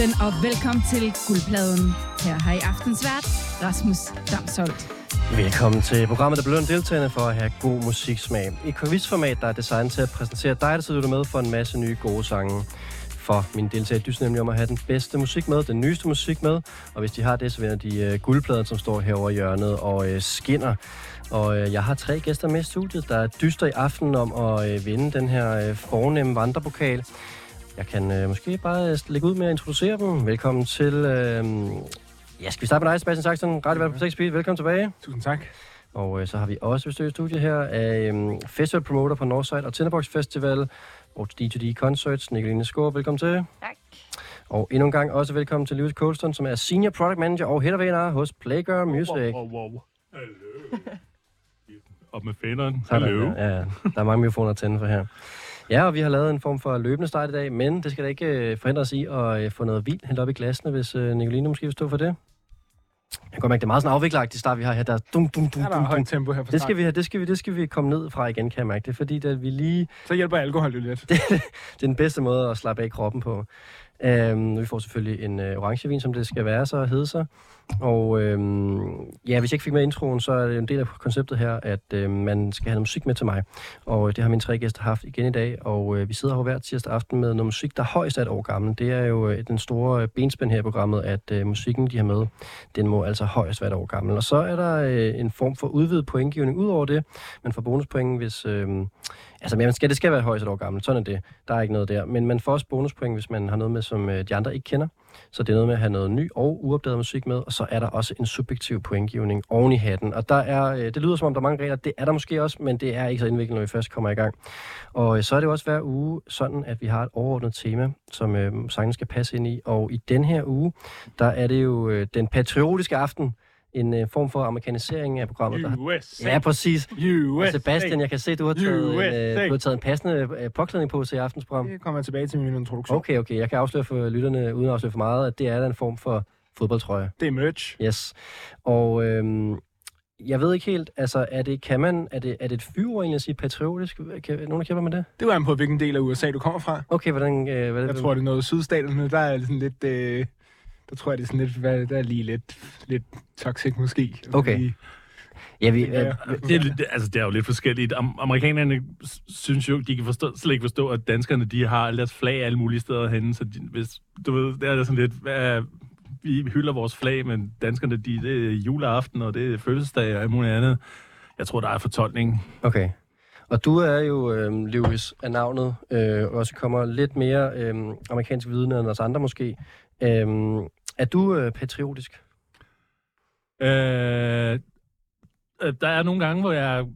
aften, og velkommen til Guldpladen. Her har I aftens vært, Rasmus Damsholdt. Velkommen til programmet, der belønner deltagerne for at have god musiksmag. I quizformat, der er designet til at præsentere dig, der sidder med for en masse nye gode sange. For mine deltagere dyster nemlig om at have den bedste musik med, den nyeste musik med. Og hvis de har det, så vinder de uh, guldpladen, som står herovre i hjørnet og uh, skinner. Og uh, jeg har tre gæster med i studiet, der dyster i aften om at uh, vinde den her uh, fornemme vandrepokal. Jeg kan øh, måske bare lægge ud med at introducere dem. Velkommen til... Øh, ja, skal vi starte med dig, Sebastian Saxton, Radio på 6 Speed. Velkommen tilbage. Tusind tak. Og øh, så har vi også besøg i studiet her af øh, festival promoter på Northside og Tinderbox Festival og D2D Concerts. Nicoline Skår, velkommen til. Tak. Og endnu en gang også velkommen til Lewis Colston, som er Senior Product Manager og Head of hos Playgirl Music. Wow, wow, wow. Hallo. Op med faneren. Sådan, Hallo. Ja, ja, der er mange mikrofoner at tænde for her. Ja, og vi har lavet en form for løbende start i dag, men det skal da ikke øh, forhindre os i at øh, få noget vildt hældt op i glasene, hvis øh, Nicoline måske vil stå for det. Jeg kan godt mærke, det er meget sådan afvikleragtigt start, vi har her. Der er dum, dum, dum, der dum, dum. tempo her Det skal vi have, det skal vi, det skal vi komme ned fra igen, kan jeg mærke. Det er fordi, at vi lige... Så hjælper alkohol jo lidt. Det, det er den bedste måde at slappe af kroppen på. Øhm, vi får selvfølgelig en øh, orangevin, som det skal være så hedde sig. Og øhm, ja, hvis jeg ikke fik med introen, så er det en del af konceptet her, at øh, man skal have noget musik med til mig. Og øh, det har mine tre gæster haft igen i dag. Og øh, vi sidder her hver tirsdag aften med noget musik, der er højst er et år gammel. Det er jo øh, den store øh, benspænd her i programmet, at øh, musikken, de har med, den må altså højst være et år gammel. Og så er der øh, en form for udvidet pointgivning ud over det. Man får bonuspoint, hvis... Øh, Altså, men man skal, det skal være højst et år gammel. sådan er det. Der er ikke noget der. Men man får også bonuspoint, hvis man har noget med, som øh, de andre ikke kender. Så det er noget med at have noget ny og uopdaget musik med, og så er der også en subjektiv pointgivning oven i hatten. Og der er, øh, det lyder som om, der er mange regler. Det er der måske også, men det er ikke så indviklet, når vi først kommer i gang. Og øh, så er det jo også hver uge sådan, at vi har et overordnet tema, som øh, sangen skal passe ind i. Og i den her uge, der er det jo øh, den patriotiske aften, en øh, form for amerikanisering af programmet. Der USA. ja, præcis. Og USA. Sebastian, jeg kan se, du har taget, en, øh, du har taget en passende øh, påklædning på til aftens program. Det kommer jeg tilbage til min introduktion. Okay, okay. Jeg kan afsløre for lytterne, uden at afsløre for meget, at det er en form for fodboldtrøje. Det er merch. Yes. Og øhm, jeg ved ikke helt, altså, er det, kan man, er det, er det et fyr egentlig at sige patriotisk? Kan, nogen, der kæmper med det? Det var an på, hvilken del af USA du kommer fra. Okay, hvordan... Øh, hvad Jeg tror, det er noget sydstaterne. Der er sådan lidt... Øh, der tror jeg, det er sådan lidt... Hvad, der er lige lidt, lidt toxic måske. Okay. Fordi- Ja, vi, Ja. øh, Det lidt- altså, det er jo lidt forskelligt. Am- amerikanerne synes jo, de kan forstå, slet ikke forstå, at danskerne de har alle deres flag alle mulige steder henne. Så de, hvis, du ved, det er sådan lidt, hvad vi hylder vores flag, men danskerne, de, det er juleaften, og det er fødselsdag og alt muligt andet. Jeg tror, der er fortolkning. okay. Og du er jo, øh, Lewis, af navnet, øh, og også kommer lidt mere øh, amerikansk vidende end os andre måske. Øh, er du øh, patriotisk? Øh, øh, der er nogle gange, hvor jeg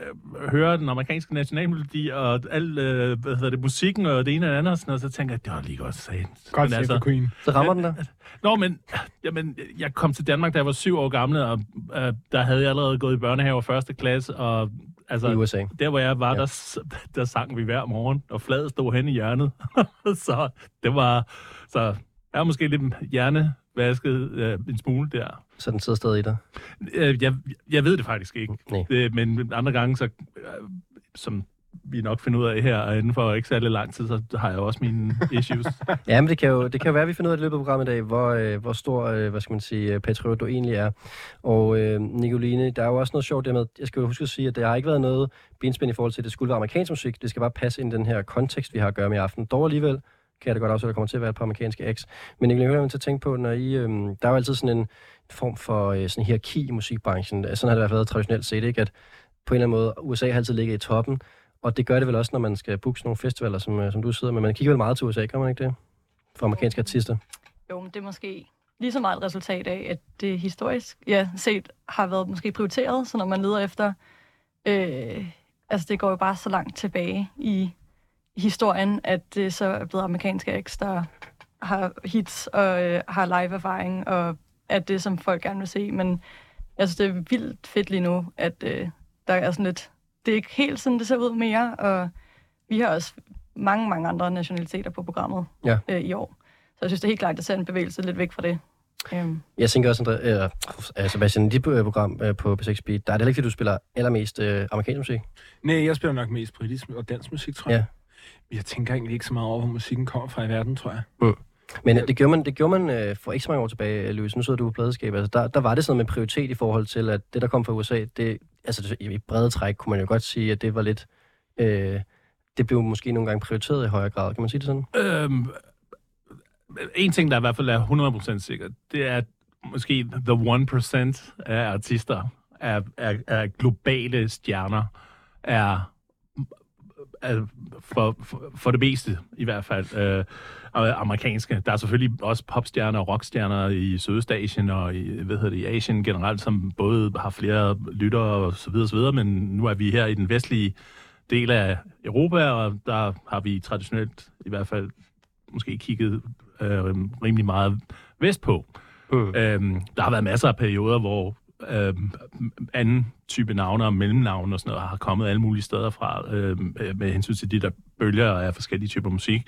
øh, hører den amerikanske nationalmelodi og al øh, hvad hedder det, musikken og det ene og det andet, og, sådan noget, så tænker jeg, det var lige godt sagt. Godt Men altså, Queen. Så rammer den der? Nå, men jamen, jeg kom til Danmark, da jeg var syv år gammel, og øh, der havde jeg allerede gået i børnehave og første klasse, og altså, I USA. der hvor jeg var, Ja. der, der sang vi hver morgen, og fladet stod hen i hjørnet. så det var, så er måske lidt hjernevasket øh, en smule der. Så den sidder stadig i dig? Øh, jeg, jeg ved det faktisk ikke. Nej. Det, men andre gange, så, øh, som vi nok finder ud af her, og inden for ikke særlig lang tid, så har jeg også mine issues. Ja, men det kan jo, det kan jo være, at vi finder ud af i løbet af programmet i dag, hvor, øh, hvor stor, øh, hvad skal man sige, øh, patriot du egentlig er. Og øh, Nicoline, der er jo også noget sjovt der med, jeg skal jo huske at sige, at der har ikke været noget benspænd i forhold til, at det skulle være amerikansk musik. Det skal bare passe ind i den her kontekst, vi har at gøre med i aften. Dog alligevel kan jeg da godt afsløre, at der kommer til at være et par amerikanske acts. Men jeg vil til at tænke på, når I, øh, der er jo altid sådan en form for øh, sådan hierarki i musikbranchen. Altså, sådan har det i hvert fald været traditionelt set, ikke? At på en eller anden måde, USA har altid ligget i toppen, og det gør det vel også, når man skal booke nogle festivaler, som, øh, som du sidder med. Man kigger vel meget til USA, kan man ikke det? For amerikanske artister. Jo, men det er måske lige så meget et resultat af, at det historisk ja, set har været måske prioriteret, så når man leder efter, øh, altså det går jo bare så langt tilbage i historien, at det så er blevet amerikanske acts, der har hits og øh, har live-erfaring, og at det, som folk gerne vil se. Men jeg synes, det er vildt fedt lige nu, at øh, der er sådan lidt... Det er ikke helt sådan, det ser ud mere, og vi har også mange, mange andre nationaliteter på programmet Ja. øh, i år. Så jeg synes, det er helt klart, at der ser en bevægelse lidt væk fra det. Øhm, Jeg tænker også, André, øh, Sebastian, i dit øh, program øh, på P6 Beat, der er det heller ikke, fordi du spiller allermest øh, amerikansk musik. Nej, jeg spiller nok mest britisk og dansk musik, tror jeg. Ja. Jeg tænker egentlig ikke så meget over, hvor musikken kommer fra i verden, tror jeg. Mm. Men det gjorde man, det gjorde man øh, for ikke så mange år tilbage, Louise. Nu sidder du på pladeskab. Altså, der, der var det sådan med prioritet i forhold til, at det, der kom fra USA, det, altså det, i brede træk kunne man jo godt sige, at det var lidt... Øh, det blev måske nogle gange prioriteret i højere grad. Kan man sige det sådan? Øhm, en ting, der i hvert fald er 100% sikkert, det er, at måske the 1% af artister er, er, er globale stjerner, er, er for, for, for det meste i hvert fald øh, amerikanske. Der er selvfølgelig også popstjerner og rockstjerner i Sydøstasien og i, hvad hedder det, i Asien generelt, som både har flere lyttere og så videre, så videre, men nu er vi her i den vestlige del af Europa, og der har vi traditionelt i hvert fald måske kigget øh, rimelig meget vestpå. Mm. Øhm, der har været masser af perioder, hvor øh, anden type navne og mellemnavne og sådan noget har kommet alle mulige steder fra øh, med hensyn til de der bølger af forskellige typer musik.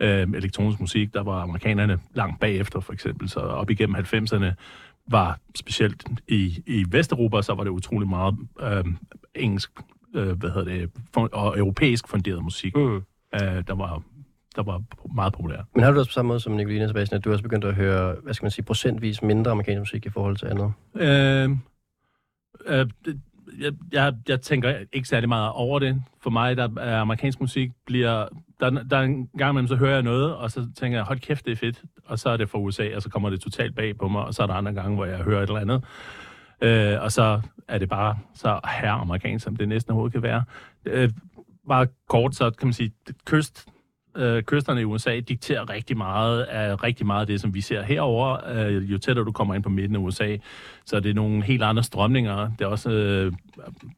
Øh, elektronisk musik, der var amerikanerne langt bagefter for eksempel, så op igennem 90'erne var specielt i, i Vesteuropa, så var det utrolig meget øh, engelsk, øh, hvad hedder det, og europæisk funderet musik, Mm. øh, der var der var meget populær. Men har du også på samme måde som Nicolina Sebastian, at du også begyndt at høre, hvad skal man sige, procentvis mindre amerikansk musik i forhold til andet? Øh, øh, det, jeg, jeg, jeg tænker ikke særlig meget over det. For mig, der er amerikansk musik, bliver... Der, der er en gang imellem, så hører jeg noget, og så tænker jeg, hold kæft, det er fedt. Og så er det fra USA, og så kommer det totalt bag på mig, og så er der andre gange, hvor jeg hører et eller andet. Øh, og så er det bare så her amerikansk, som det næsten overhovedet kan være. Øh, bare kort, så kan man sige, kyst, øh, kysterne i USA dikterer rigtig meget af rigtig meget af det, som vi ser herover. Øh, jo tættere du kommer ind på midten af USA, så er det nogle helt andre strømninger. Det er også, øh,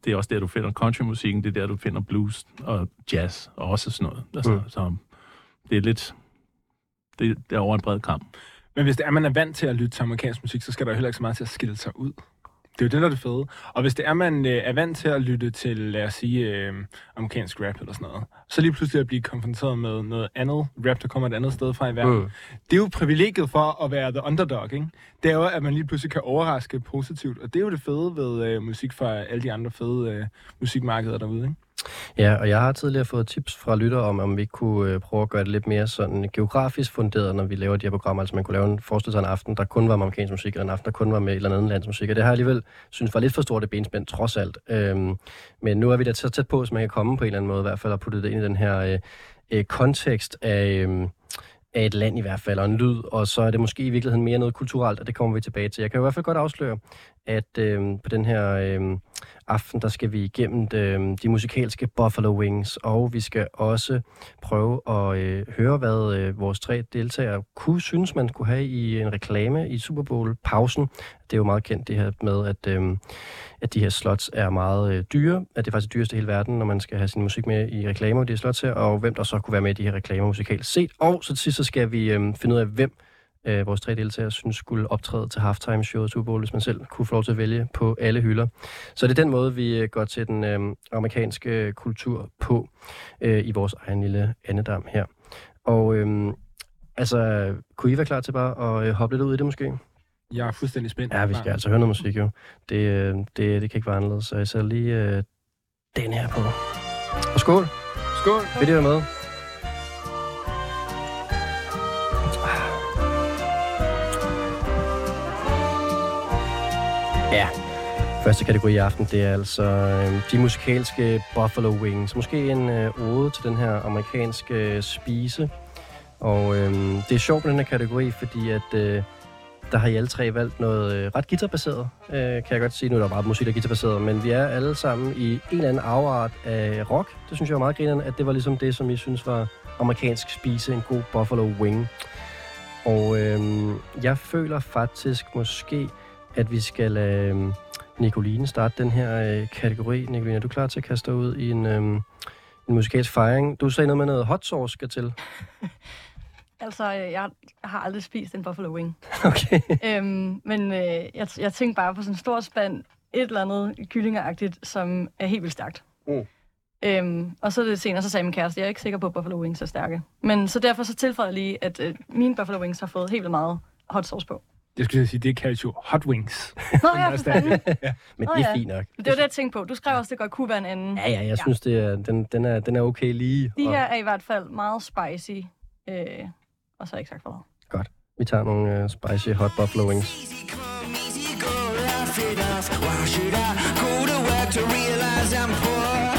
det er også der, du finder countrymusikken, det er der, du finder blues og jazz og også sådan noget. Altså, Mm. Så det er lidt... Det, det er over en bred kamp. Men hvis det er, man er vant til at lytte til amerikansk musik, så skal der jo heller ikke så meget til at skille sig ud. Det er jo det, der er det fede. Og hvis det er, man øh, er vant til at lytte til, lad os sige, øh, amerikansk rap eller sådan noget, så lige pludselig at blive konfronteret med noget andet rap, der kommer et andet sted fra i verden. Mm. Det er jo privilegiet for at være the underdog, ikke? Det er jo, at man lige pludselig kan overraske positivt. Og det er jo det fede ved øh, musik fra alle de andre fede øh, musikmarkeder derude, ikke? Ja, og jeg har tidligere fået tips fra lytter om, om vi kunne øh, prøve at gøre det lidt mere sådan geografisk funderet, når vi laver de her programmer. Altså man kunne lave en forestille sig en aften, der kun var med amerikansk musik, eller en aften, der kun var med et eller andet lands musik. Og det har jeg alligevel synes var lidt for stort et benspænd, trods alt. Øhm, men nu er vi da så tæt på, så man kan komme på en eller anden måde, i hvert fald, at putte det ind i den her øh, øh, kontekst af... Øh, af et land i hvert fald, og en lyd, og så er det måske i virkeligheden mere noget kulturelt, og det kommer vi tilbage til. Jeg kan i hvert fald godt afsløre, at øh, på den her øh, aften, der skal vi igennem de, de musikalske Buffalo Wings, og vi skal også prøve at øh, høre, hvad øh, vores tre deltagere kunne synes, man kunne have i en reklame i Super Bowl-pausen. Det er jo meget kendt det her med, at, øh, at de her slots er meget øh, dyre, at det er faktisk det dyreste i hele verden, når man skal have sin musik med i reklamer, de her slots her, og hvem der så kunne være med i de her reklamer musikalt set. Og så til sidst så skal vi øh, finde ud af, hvem øh, vores tre deltagere synes skulle optræde til halftime showet Super Bowl, hvis man selv kunne få lov til at vælge på alle hylder. Så det er den måde, vi øh, går til den øh, amerikanske kultur på øh, i vores egen lille andedam her. Og øh, altså, kunne I være klar til bare at øh, hoppe lidt ud i det måske? Jeg er fuldstændig spændt. Ja, vi skal altså høre noget musik jo. Det, øh, det, det kan ikke være anderledes, så jeg sætter lige øh, den her på. Og skål! Skål! Vil I være med? Ja, første kategori i aften, det er altså øh, de musikalske Buffalo Wings. Måske en øh, ode til den her amerikanske øh, spise. Og øh, det er sjovt med den her kategori, fordi at øh, der har I alle tre valgt noget øh, ret guitarbaseret, øh, kan jeg godt sige. Nu er der bare musik, der er guitarbaseret, men vi er alle sammen i en eller anden afart af rock. Det synes jeg var meget grinerende, at det var ligesom det, som I synes var amerikansk spise, en god Buffalo Wing. Og øh, jeg føler faktisk måske, at vi skal lade øh, Nicoline starte den her øh, kategori. Nicoline, er du klar til at kaste dig ud i en, øh, en musikalsk fejring? Du sagde noget med noget hot sauce skal til. Altså, øh, jeg har aldrig spist en buffalo wing. Okay. øhm, men øh, jeg, jeg tænkte bare på sådan en stor spand, et eller andet kyllingeragtigt, som er helt vildt stærkt. Mm. Øhm, og så det senere, så sagde min kæreste, jeg er ikke sikker på, at buffalo wings er stærke. Men så derfor så tilføjer jeg lige, at øh, mine buffalo wings har fået helt vildt meget hot sauce på. Jeg skulle sige, det kaldes jo hot wings. Nå ja, for. Men Nå det er fint nok. Det var det, jeg tænkte på. Du skrev også, at det godt kunne være en anden. Ja, ja, jeg synes, det er, den, den, er, den er okay lige. De og- her er i hvert fald meget spicy. Øh, og så ikke sagt for Godt. Vi tager nogle uh, spicy hot buffalo wings. Why should I go to work to realize I'm poor?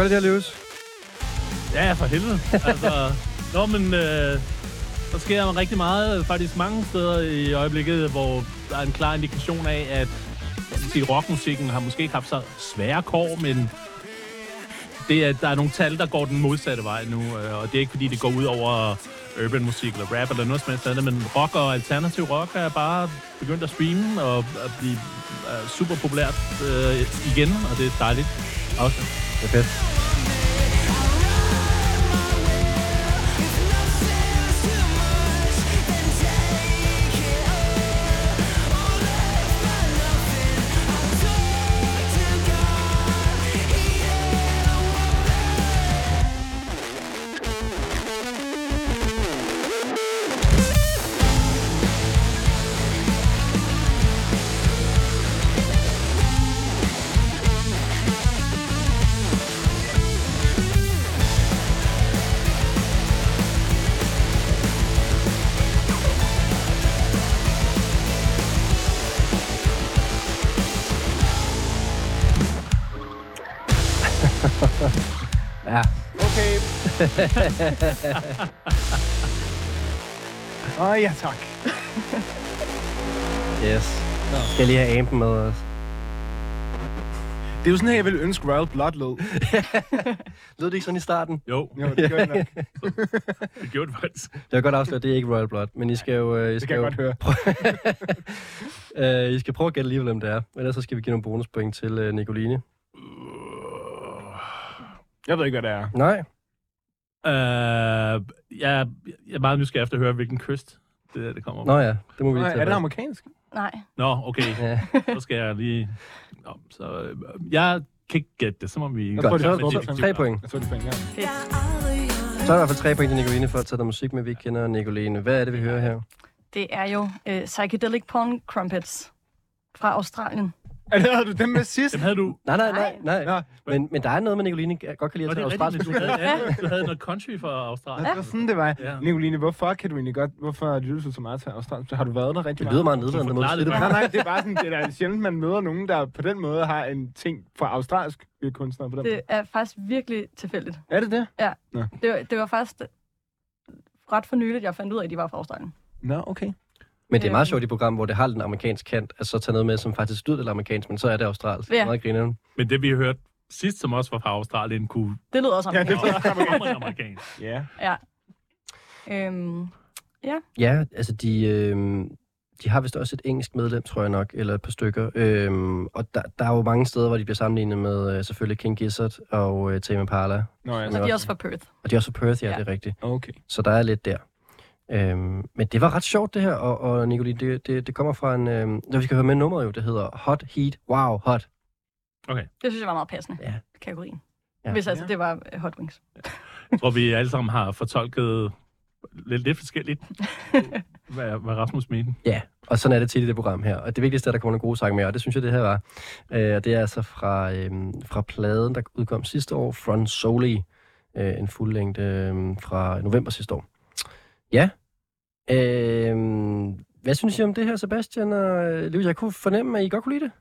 Det er det godt, her, Lewis. Ja, for helvede. altså, nå, men øh, der sker rigtig meget, faktisk mange steder i øjeblikket, hvor der er en klar indikation af, at sige, rockmusikken har måske ikke haft så svære kår, men det er, der er nogle tal, der går den modsatte vej nu, øh, og det er ikke fordi, det går ud over urban musik eller rap eller noget som helst andet, men rock og alternativ rock er bare begyndt at streame og at blive øh, super populært øh, igen, og det er dejligt. Også. Det er Åh, oh, ja tak. Yes. Skal jeg lige have ampen med os? Det er jo sådan her, jeg ville ønske Royal Blood lød. Lød det ikke sådan i starten? Jo, Jo, det gør jeg nok. det gjorde det faktisk. Det er godt afsløret, det er ikke Royal Blood, men I skal jo... øh, I Det skal kan jeg jo godt høre. øh, I skal prøve at gætte alligevel, hvem det er. Ellers så skal vi give nogle bonuspoint til øh, Nicoline. Jeg ved ikke, hvad det er. Nej. Uh, jeg, jeg er meget nysgerrig efter at høre, hvilken kyst det, der, det kommer Nå ja, det må vi lige tage er det amerikansk? Nej. Nå, okay. Ja. Så skal jeg lige... Nå, så, øh, jeg kan ikke gætte det, så må vi... Jeg Godt, tror, det er tre point. Jeg tror, det er fem, ja. Så er der i hvert fald tre point til Nicoline for at tage noget musik med, vi ikke kender Nicoline. Hvad er det, vi hører her? Det er jo øh, Psychedelic Porn Crumpets fra Australien. Det, havde du dem med sidst? Dem havde du... Nej, nej, nej, nej. Nå, Men, men der er noget med Nicoline, jeg godt kan lide at tage australsk musik. du havde, ja, du havde noget country fra Australien. det var sådan, det var. Ja. Nicoline, hvorfor kan du egentlig godt... Hvorfor lytter du så meget til Australien? Har du været der rigtig Det lyder meget? meget nedladende måde på. Nej, nej, det er bare sådan, det er sjældent, man møder nogen, der på den måde har en ting fra australsk kunstner på den måde. Det er faktisk virkelig tilfældigt. Er det det? Det var, det var faktisk ret for nyligt, jeg fandt ud af, at de var fra Australien. Nå, okay. Men det er meget Øhm. sjovt i program, hvor det har den amerikanske kant, at så tage noget med, som faktisk lyder lidt amerikansk, men så er det australsk. Ja. Ja. Meget grineren. Men det, vi hørte sidst, som også var fra Australien, kunne Det lyder også Ja, det amerikansk. komme amerikansk. Ja. Ja. Øhm, Ja, altså de, øh, de har vist også et engelsk medlem, tror jeg nok, eller et par stykker. Øhm, og der, der er jo mange steder, hvor de bliver sammenlignet med øh, selvfølgelig King Gizzard og øh, Tame Impala. Nå, ja, Så de også- er også fra Perth. Og de er også fra Perth, ja, ja. Ja. det er rigtigt. okay. Så der er lidt der. Øhm, men det var ret sjovt det her, og, og Nicoline, det, det, det kommer fra en... Øhm, når vi skal høre med nummeret jo, det hedder Hot Heat Wow Hot. Det synes jeg var meget passende. Ja. Kategorien. Ja. Hvis altså Ja. det var øh, Hot Wings. Jeg tror, vi alle sammen har fortolket lidt, lidt forskelligt, hvad, hvad Rasmus mente. Ja, og sådan er det tit i det program her. Og det vigtigste er, at der kommer nogle gode sange med, og det synes jeg, det her var. Øh, og det er altså fra, øhm, fra pladen, der udkom sidste år, Front Soli. Øh, en fuldlængde øh, fra november sidste år. Ja. Øh, hvad synes I om det her, Sebastian og øh, Louis? Jeg kunne fornemme, at I godt kunne lide det.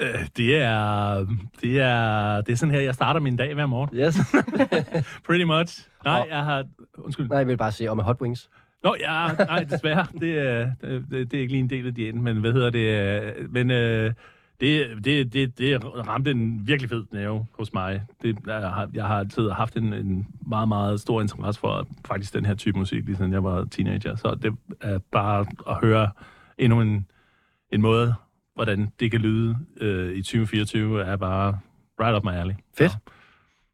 Øh, Det er, det er, det er sådan her, jeg starter min dag hver morgen. Yes. Pretty much. Nej, jeg har... Undskyld. Nej, jeg vil bare sige om Hot Wings. Nå, ja, nej, desværre. Det, er- det, det, det er ikke lige en del af diæten, men hvad hedder det? øh, Men øh, det, det, det, det ramte en virkelig fed nerve hos mig. Det, jeg, har, jeg har altid haft en, en meget, meget stor interesse for faktisk den her type musik, lige siden jeg var teenager. Så det er bare at høre endnu en, en måde, hvordan det kan lyde øh, i 2024, er bare right up my alley. Fedt.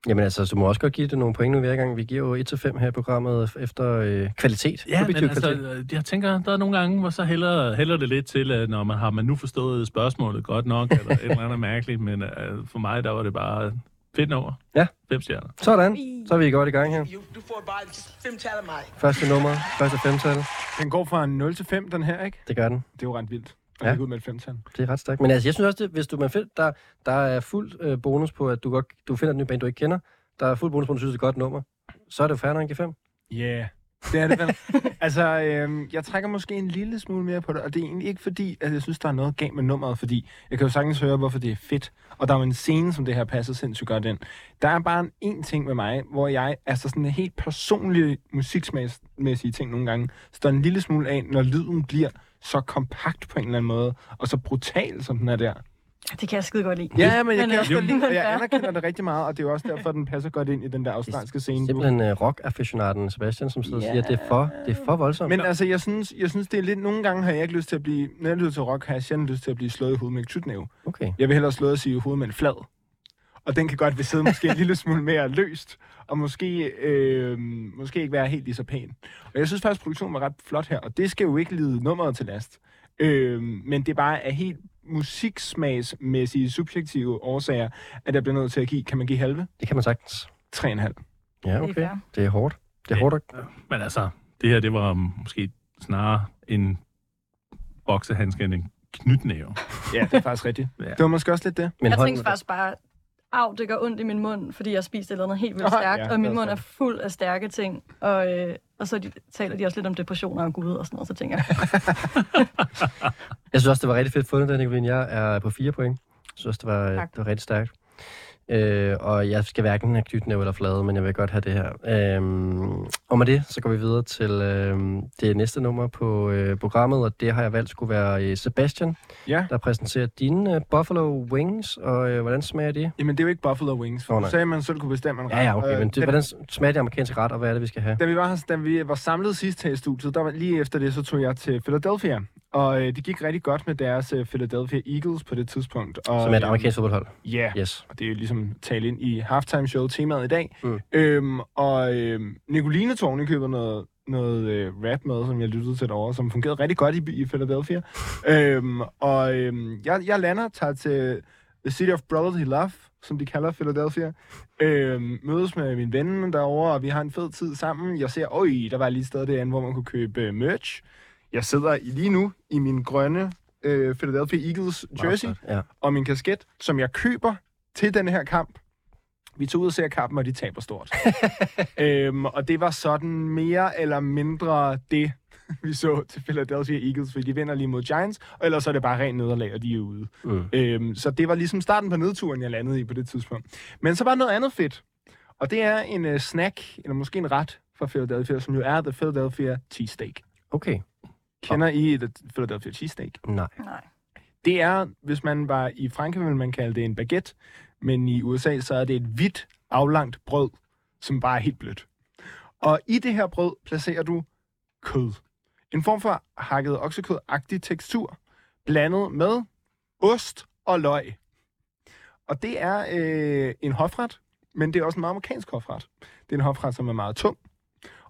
Jamen altså, du må også godt give det nogle point nu hver gang. Vi giver jo 1-5 her i programmet efter øh, kvalitet. Ja, men altså, kvalitet. jeg tænker, der er nogle gange, hvor så hælder, hælder det lidt til, at når man har man nu forstået spørgsmålet godt nok, eller et eller andet mærkeligt, men uh, for mig, der var det bare fedt nummer. Ja. Fem stjerner. Sådan, så er vi godt i gang her. Du får bare fem tal af mig. Første nummer, første femtal. Den går fra 0 til 5, den her, ikke? Det gør den. Det er jo ret vildt. Ja. ud med et femtal. Det er ret stærkt. Men altså, jeg synes også, det, hvis du man find, der, der er fuld øh, bonus på, at du, godt, du finder et nyt band, du ikke kender. Der er fuld bonus på, at du synes, det er et godt nummer. Så er det jo færre end G5. Ja, yeah. det er det vel. altså, øhm, jeg trækker måske en lille smule mere på det, og det er egentlig ikke fordi, at jeg synes, der er noget galt med nummeret, fordi jeg kan jo sagtens høre, hvorfor det er fedt. Og der er jo en scene, som det her passer sindssygt godt ind. Der er bare en, en ting med mig, hvor jeg, altså sådan en helt personlig musiksmæssige ting nogle gange, står en lille smule af, når lyden bliver så kompakt på en eller anden måde, og så brutal, som den er der. Det kan jeg skide godt lide. Ja, men jeg Men, kan øh, også godt lide, og jeg ja. anerkender det rigtig meget, og det er jo også derfor, den passer godt ind i den der australske scene. du- Simpelthen uh, rock-afficionaden Sebastian, som sidder og siger, at det er for, det er for voldsomt. Men altså, jeg synes, jeg synes, det er lidt... Nogle gange har jeg ikke lyst til at blive... Når jeg lytter til rock, har jeg sjældent lyst til at blive slået i hovedet med et tytnæve. Okay. Jeg vil hellere slå at sige i hovedet med en flad. Og den kan godt vil sidde måske en lille smule mere løst, og måske, øh, måske ikke være helt lige så pæn. Og jeg synes faktisk, produktionen var ret flot her, og det skal jo ikke lide nummeret til last. Øh, men det er bare af helt musiksmagsmæssige, subjektive årsager, at jeg bliver nødt til at give, kan man give halve? Det kan man sagtens. 3,5. Ja, Det er okay. Det er hårdt. Det er hårdt. at- Men altså, det her, det var måske snarere en boksehandske end en knytnæve. Ja, det er faktisk rigtigt. Ja. Det var måske også lidt det. Men jeg hånden- tænkte faktisk bare, af, det gør ondt i min mund, fordi jeg spiste et eller andet helt vildt stærkt, ja, og min er mund er fuld af stærke ting. Og, øh, og så de, taler de også lidt om depressioner og Gud og sådan noget, så tænker jeg, Jeg synes også, det var rigtig fedt fundet, den, Nicoline. Jeg er på fire point. Jeg synes også, det var, Tak. det var rigtig stærkt. Øh, og jeg skal hverken have knytnæve eller flade, men jeg vil godt have det her. Øhm, og med det, så går vi videre til øhm, det næste nummer på øh, programmet, og det har jeg valgt skulle være øh, Sebastian, Ja. der præsenterer dine øh, Buffalo Wings, og øh, hvordan smager de? Jamen, det er jo ikke Buffalo Wings, for oh, du sagde, at man selv kunne bestemme en Ja, ja, okay, Øh, men det, da, hvordan smager de amerikanske ret, og hvad er det, vi skal have? da, vi var, her- da vi var samlet sidst her i studiet, der var lige efter det, så tog jeg til Philadelphia. Og øh, det gik rigtig godt med deres øh, Philadelphia Eagles på det tidspunkt. Og, Som er et øh, amerikansk fodboldhold. Ja, Yes. og det er jo ligesom tale ind i halftime show temaet i dag. Mm. Øhm, og øhm, Nicoline tog køber noget, noget øh, rap med, som jeg lyttede til derovre, som fungerede rigtig godt i, i Philadelphia. øhm, og øhm, jeg, jeg lander, tager til The City of Brotherly Love, som de kalder Philadelphia. Øhm, mødes med min ven derovre, og vi har en fed tid sammen. Jeg ser, øj, der var lige et sted derinde, hvor man kunne købe øh, merch. Jeg sidder lige nu i min grønne øh, Philadelphia Eagles jersey Meget. Ja. og min kasket, som jeg køber til den her kamp. Vi tog ud og ser kampen, og de taber stort. øhm, og det var sådan mere eller mindre det, vi så til Philadelphia Eagles, fordi de vinder lige mod Giants, og ellers er det bare ren nederlag, og de er ude. Mm. Øhm, så det var ligesom starten på nedturen, jeg landede i på det tidspunkt. Men så var der noget andet fedt, og det er en uh, snack, eller måske en ret fra Philadelphia, som jo er The Philadelphia Cheesesteak. Okay. Kender I The Philadelphia Cheesesteak? Nej. nej. Det er, hvis man var i Frankrig, ville man kalde det en baguette, men i USA, så er det et hvidt, aflangt brød, som bare er helt blødt. Og i det her brød placerer du kød. En form for hakket oksekød-agtig tekstur, blandet med ost og løg. Og det er øh, en hofret, men det er også en meget amerikansk hofret. Det er en hofret, som er meget tung,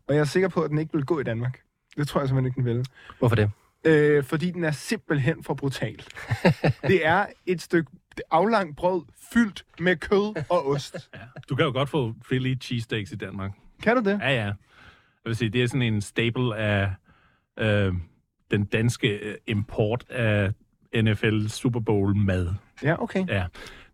og jeg er sikker på, at den ikke vil gå i Danmark. Det tror jeg simpelthen ikke, den vil. Hvorfor det? Øh, fordi den er simpelthen for brutal. det er et stykke aflangt brød fyldt med kød og ost. Du kan jo godt få Philly cheesesteaks i Danmark. Kan du det? Ja, ja. Jeg vil sige, det er sådan en staple af øh, den danske øh, import af NFL Super Bowl mad. Ja, okay. Ja.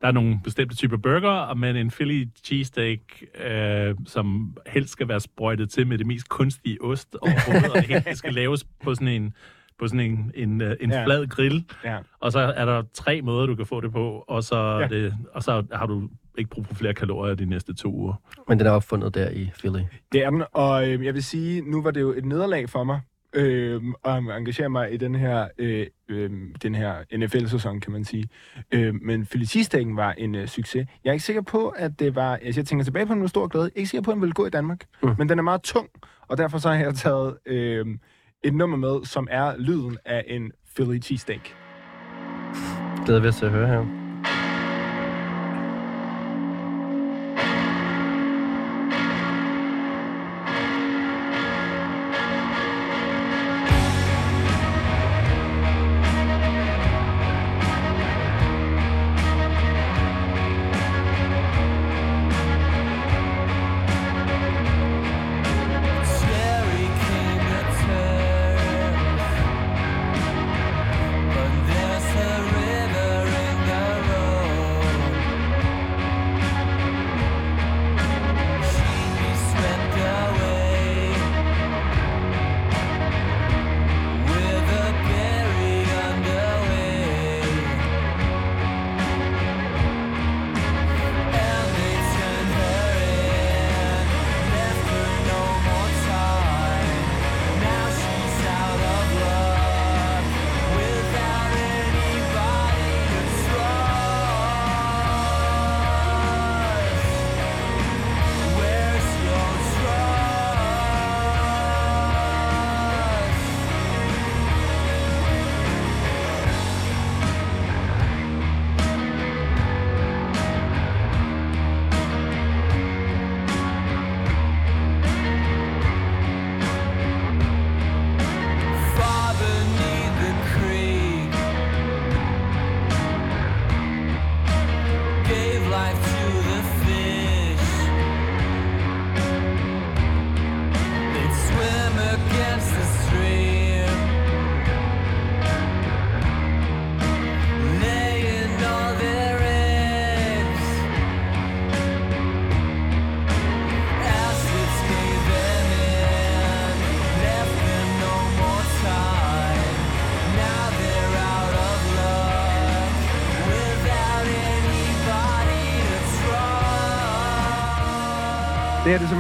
Der er nogle bestemte typer burger, men en Philly cheesesteak, øh, som helst skal være sprøjtet til med det mest kunstige ost overhovedet, og det hele det skal laves på sådan en, på sådan en, en, øh, en Ja. flad grill. Ja. Og så er der tre måder, du kan få det på, og så, Ja. det, og så har du ikke brug for flere kalorier de næste to uger. Men den er opfundet der i Philly. Det er den, og øh, jeg vil sige, nu var det jo et nederlag for mig, øh, at engagere mig i den her, øh, øh, den her NFL-sæson, kan man sige. Øh, men Philly cheesesteaken var en øh, succes. Jeg er ikke sikker på, at det var... Altså, jeg tænker tilbage på den med stor glæde. Jeg er ikke sikker på, at den ville gå i Danmark. Mm. Men den er meget tung, og derfor så har jeg taget øh, et nummer med, som er lyden af en Philly cheesesteak. Glæder vi os til at høre her.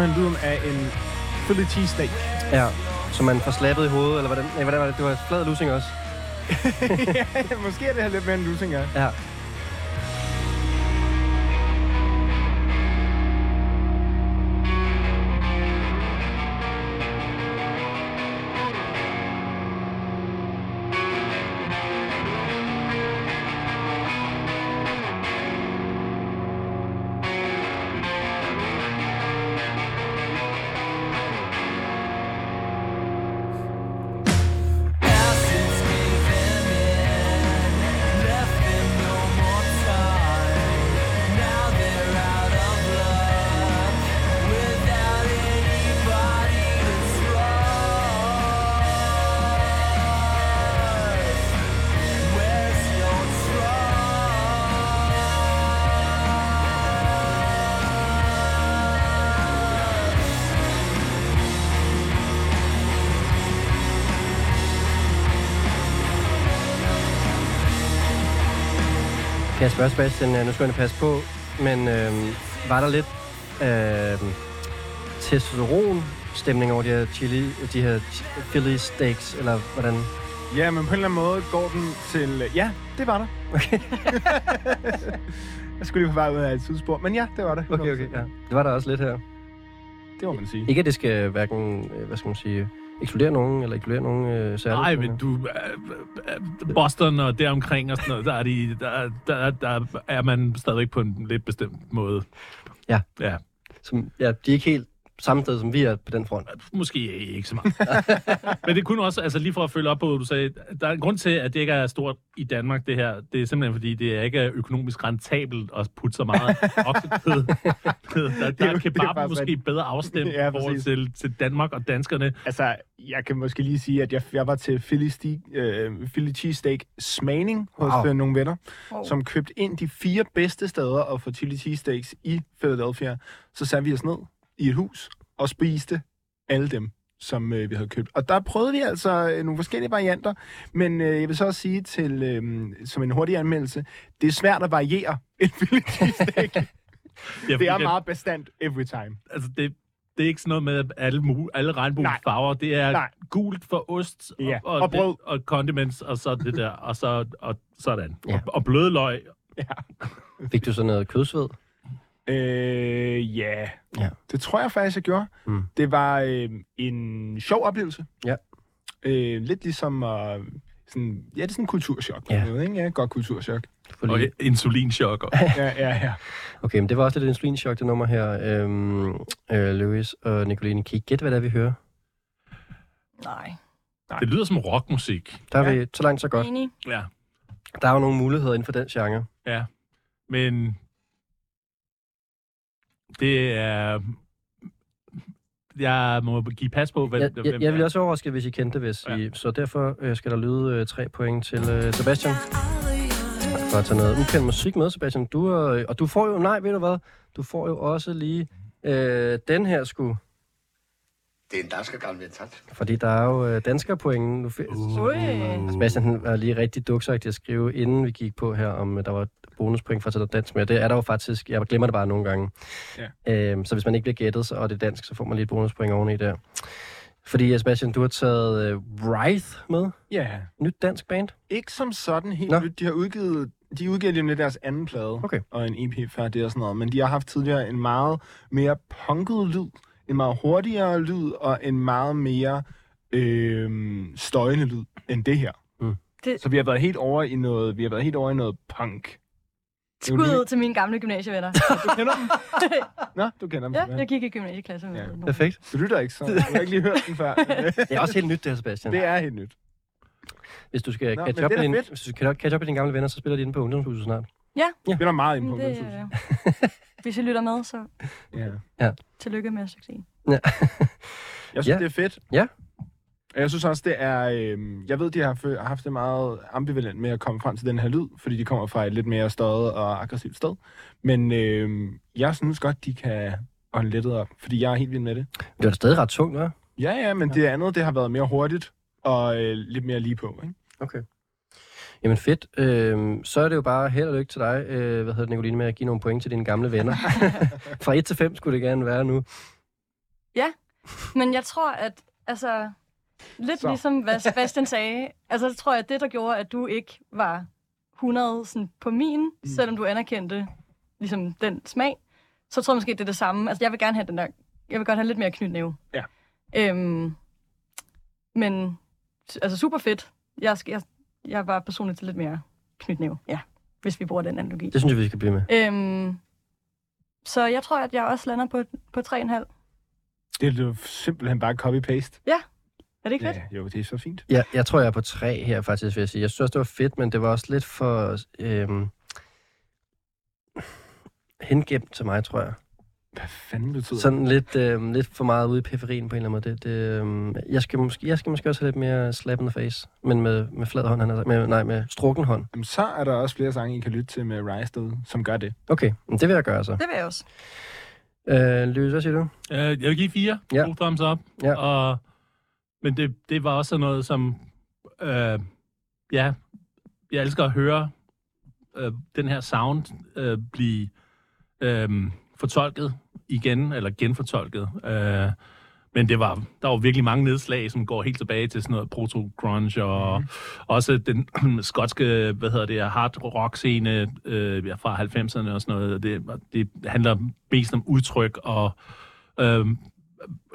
Simpelthen lyden af en Philly cheesesteak. Ja, så man får slappet i hovedet, eller hvordan, nej, hvordan var det? Det var flad lussing også. ja, måske er det her lidt mere en lussing, ja. Spørge Sebastian, øh, nu skal jeg passe på, men øh, var der lidt øh, testosteron-stemning over de her, chili, de her Philly steaks, eller hvordan? Ja, men på en eller anden måde går den til... Ja, det var der. Okay, Jeg skulle lige på vej ud af et sidespor, men ja, det var det. okay, okay. Ja. Det var der også lidt her. Det må man sige. Ikke at det skal hverken, øh, hvad skal man sige, ekskludere nogen, eller ekskludere nogen øh, særligt? Nej, men du... Øh, øh, Boston og deromkring og sådan noget, der er, de, der, der, der er man stadigvæk på en lidt bestemt måde. Ja. Ja, Som, ja, de er ikke helt samme sted, som vi er på den front. måske ikke så meget. Men det kunne også, altså lige for at følge op på, du sagde, der er en grund til, at det ikke er stort i Danmark, det her. Det er simpelthen, fordi det er ikke er økonomisk rentabelt at putte så meget oksekød. der, der er kebaben måske rigtigt. bedre afstemt Ja, forhold til, til Danmark og danskerne. Altså, jeg kan måske lige sige, at jeg, jeg var til Philly, Ste- øh, Philly Cheesesteak smagning hos Wow. wow. nogle venner, Wow. som købte ind de fire bedste steder at få chili cheesesteaks i Philadelphia. Så satte vi os ned i et hus og spiste alle dem, som øh, vi havde købt. Og der prøvede vi altså øh, nogle forskellige varianter, men øh, jeg vil så også sige til, øh, som en hurtig anmeldelse, det er svært at variere en Philly cheesesteak. Ja, det er meget bestandt every time. Altså, det, det er ikke sådan noget med at alle, mu- alle regnbuens farver. Det er Nej. gult for ost og, Ja, og, og brød. Det, og condiments, og så det der, og, så, og sådan. Ja. Og, og bløde løg. Fik du så noget kødsved? Øh, ja. Ja. Det tror jeg faktisk, jeg gjorde. Mm. Det var øh, en sjov oplevelse. Ja. Øh, lidt ligesom øh, sådan, ja, det er sådan en kulturschok. på Ja. måde, ikke? Ja, godt kulturschok. Fordi... Og insulinchok. Og, Ja, ja, ja. Okay, men det var også lidt en insulinchok, det nummer her. Øhm, øh, Louis og Nicoline, kan I gætte, hvad det er, vi hører? Nej. det lyder som rockmusik. Der er Ja. vi så langt, så godt. Enig. Ja. Der er jo nogle muligheder inden for den genre. Ja. Men det er... Jeg må give pas på, Jeg, hvem jeg, jeg vil er. også overraske, hvis I kendte det, hvis Ja. I, så derfor øh, skal der lyde øh, tre point til øh, Sebastian. For at tage noget ukendt musik med, Sebastian. Du øh, og du får jo, nej, ved du hvad? Du får jo også lige øh, den her sku. Det er en dansk gammel tak. Fordi der er jo øh, danskerpointen. Nu fi- Ui. Sebastian var lige rigtig duksagtig at skrive, inden vi gik på her, om øh, der var bonuspoint for at tage noget dansk med. Det er der jo faktisk. Jeg glemmer det bare nogle gange. Ja. Øhm, så hvis man ikke bliver gættet, så, og det er dansk, så får man lige et bonuspoint oveni der. Fordi, Sebastian, du har taget øh, Wraith med. ja. Nyt dansk band. Ikke som sådan helt Nå. nyt. De har udgivet, de udgiver lidt deres anden plade. Okay. Og en EP før det og sådan noget. Men de har haft tidligere en meget mere punket lyd. En meget hurtigere lyd. Og en meget mere øh, støjende lyd end det her. Mm. Det- Så vi har været helt over i noget, vi har været helt over i noget punk. Skud ud til mine gamle gymnasievenner. Du kender dem? Nå, du kender dem. ja, jeg gik i gymnasieklasse med Ja. nogen. Perfekt. Du lytter ikke, så du har ikke lige hørt den før. Det er også helt nyt, det her, Sebastian. det er helt nyt. Hvis du skal Nå, catch, up med din, hvis du skal catch up med dine gamle venner, så spiller de inde på ungdomshuset snart. Det er der meget inde på. Det, ungdomshuset. øh, hvis I lytter med, så Ja. tillykke med succesen. Jeg synes, Ja. det er fedt. Ja. Og jeg synes også, det er... Øh, jeg ved, de har haft det meget ambivalent med at komme frem til den her lyd, fordi de kommer fra et lidt mere støjet og aggressivt sted. Men øh, jeg synes godt, de kan ånde lettet op, fordi jeg er helt vild med det. Det da stadig ret tungt, hva'? Ja, ja, men det andet, det har været mere hurtigt og øh, lidt mere lige på, ikke? Okay. Jamen fedt. Øhm, så er det jo bare held og lykke til dig, øh, hvad hedder det, Nicoline, med at give nogle point til dine gamle venner. Fra 1 til 5 skulle det gerne være nu. Men jeg tror, at altså, lidt Så. ligesom hvad Sebastian sagde, altså så tror jeg, at det, der gjorde, at du ikke var 100 sådan, på min, mm. selvom du anerkendte ligesom, den smag, så tror jeg måske, det er det samme. Altså, jeg vil gerne have den der, jeg vil godt have lidt mere knytnæve. Ja. Øhm, men, altså super fedt. Jeg, jeg, jeg var personligt til lidt mere knytnæve, ja, hvis vi bruger den analogi. Det synes jeg, vi skal blive med. Øhm, så jeg tror, at jeg også lander på, på 3,5. Det er jo simpelthen bare copy-paste. Er det ikke fedt? Ja, jo, det er så fint. Ja, jeg tror, jeg er på 3 her, faktisk, vil jeg sige. Jeg synes det var fedt, men det var også lidt for... Øhm, hengemt til mig, tror jeg. Hvad fanden betyder det? Sådan lidt, øhm, lidt for meget ude i periferien på en eller anden måde. Det, det, øhm, jeg, skal måske, jeg skal måske også have lidt mere slap in the face, men med, med flad hånd, han har. Med, nej, med strukken hånd. Jamen, så er der også flere sange, I kan lytte til med Rise derude, som gør det. Okay, men det vil jeg gøre så. Det vil jeg også. Øh, Løs, hvad siger du? Øh, jeg vil give fire. Ja. To thumbs up. Ja. Og, men det, det var også noget, som... Øh, ja, jeg elsker at høre øh, den her sound øh, blive øh, fortolket igen, eller genfortolket. Øh, men det var, der var virkelig mange nedslag, som går helt tilbage til sådan noget proto-grunge, og mm. også den skotske, hvad hedder det, hard rock scene øh, fra 90'erne og sådan noget. Det, det handler mest om udtryk og, øh,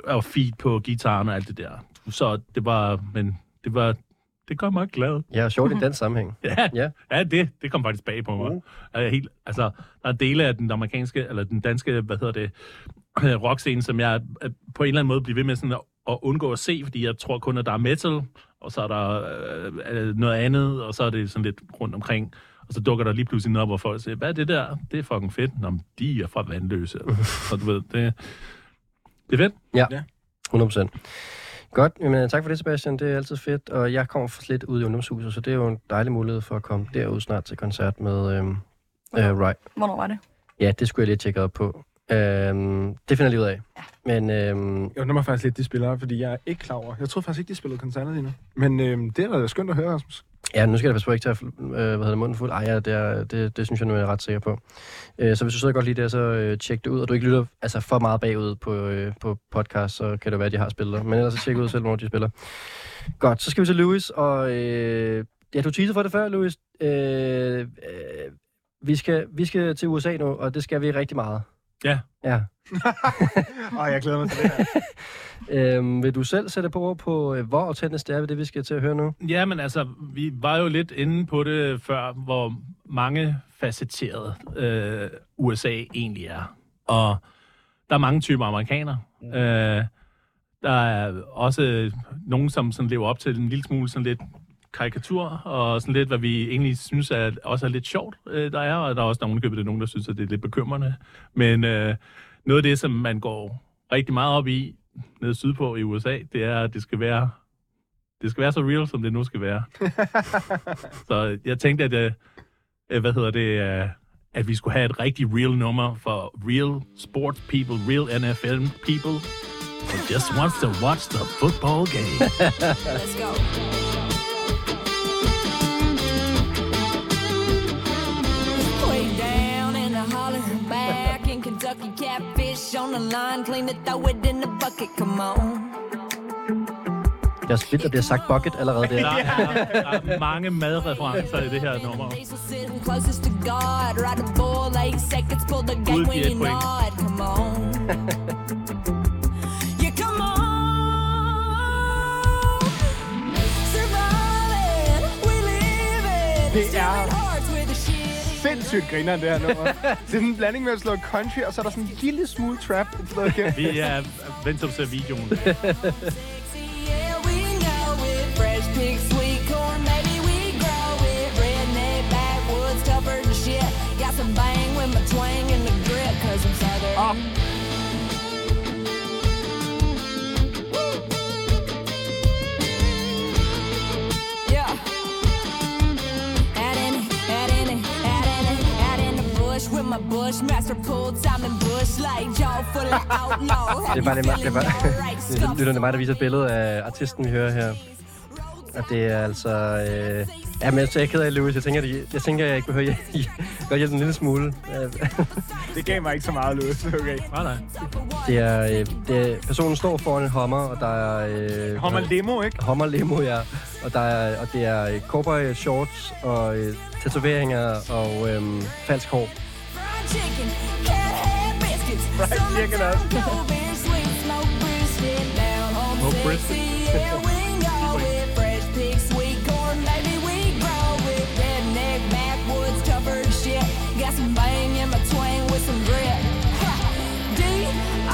og feed på gitaren og alt det der. Så det var, men det var, det gør mig glad. Ja, og sjovt i den sammenhæng. Ja, Ja. ja det, det kom faktisk bag på mig. Uh. Jeg er helt, altså, der er dele af den amerikanske, eller den danske, hvad hedder det, rockscene, som jeg øh, på en eller anden måde bliver ved med sådan at, at undgå at se, fordi jeg tror kun, at der er metal, og så er der øh, øh, noget andet, og så er det sådan lidt rundt omkring. Og så dukker der lige pludselig noget op, hvor folk siger, hvad er det der? Det er fucking fedt. Nå, men de er fra vandløse. så du ved, det, det er fedt. Ja, Ja. 100%. Godt, jamen, tak for det, Sebastian. Det er altid fedt. Og jeg kommer for lidt ud i ungdomshuset, så det er jo en dejlig mulighed for at komme derud snart til koncert med øhm, øh, Right. Hvornår var det? Ja, det skulle jeg lige tjekke op på. Øhm, det finder jeg lige ud af. Men øhm, Jeg undrer mig faktisk lidt, de spiller, fordi jeg er ikke klar over. Jeg troede faktisk ikke, de spillede koncerter lige nu. Men øhm, det er da skønt at høre, Rasmus ja, nu skal jeg passe på ikke tage øh, hvad hedder det, munden fuld. Ej, ja, det, er, det, det synes jeg nu, jeg er ret sikker på. Øh, så hvis du sidder godt lige der, så øh, tjek det ud. Og du ikke lytter altså, for meget bagud på, øh, på podcast, så kan det være, at de har spillet. Men ellers så tjek ud selv, hvor de spiller. Godt, så skal vi til Louis. Og øh, ja, du teasede for det før, Louis. Øh, øh, vi, skal, vi skal til USA nu, og det skal vi rigtig meget. Ja. Ja. Åh, jeg glæder mig til det her. Øhm, vil du selv sætte på ord på, øh, hvor autentisk det er ved det, vi skal til at høre nu? Ja, men altså, vi var jo lidt inde på det før, hvor mange facetteret øh, USA egentlig er. Og der er mange typer amerikanere. Mm. Øh, der er også nogen, som sådan lever op til en lille smule sådan lidt karikatur, og sådan lidt, hvad vi egentlig synes er, også er lidt sjovt, øh, der er, og der er også nogen, det er nogen, der synes, at det er lidt bekymrende. Men øh, noget af det, som man går rigtig meget op i, nede sydpå i USA, det er, at det skal være det skal være så real, som det nu skal være. så jeg tænkte, at, øh, øh, hvad hedder det, øh, at vi skulle have et rigtig real nummer for real sports people, real NFL people, who just wants to watch the football game. Let's go. On the line, clean it, throw it in the bucket, come on. Jeg er vildt, der bliver sagt bucket allerede der. der, er, der er mange madreferencer i det her nummer. De et you point. Det er- Sindssygt griner det her nummer. Det er sådan en blanding med at slå country, og så er der sådan en lille smule trap. igennem. Vi er vent til at se videoen. Got some bang with my twang the grip, cause I'm southern. Yeah. Bush with my bushmaster pulled Simon Bush like jaw full of outlaw. Det er bare det, det, er bare, det, er- lytterne mig, der viser et billede af artisten, vi hører her. Og det er altså... Øh, ja, men jeg er ked af, Louis. Jeg tænker, det, jeg tænker, jeg ikke behøver hjælpe, godt hjælpe en lille smule. Det gav mig ikke så meget løs. Okay. Nej, nej. Det er, øh, det er, personen står foran en hummer, og der er... Øh, Hommer limo, ikke? Hummer limo, ja. Og, der er, og det er øh, cowboy shorts og øh, tatoveringer og øh, falsk hår. Fried chicken, cat head biscuits. Fried chicken også. Strawberry brisket, down home Smoked sexy. brisket. Yeah, we go with fresh pig, sweet corn, baby, we grow with redneck backwoods, covered shit. Got some bang in my twang with some grit. D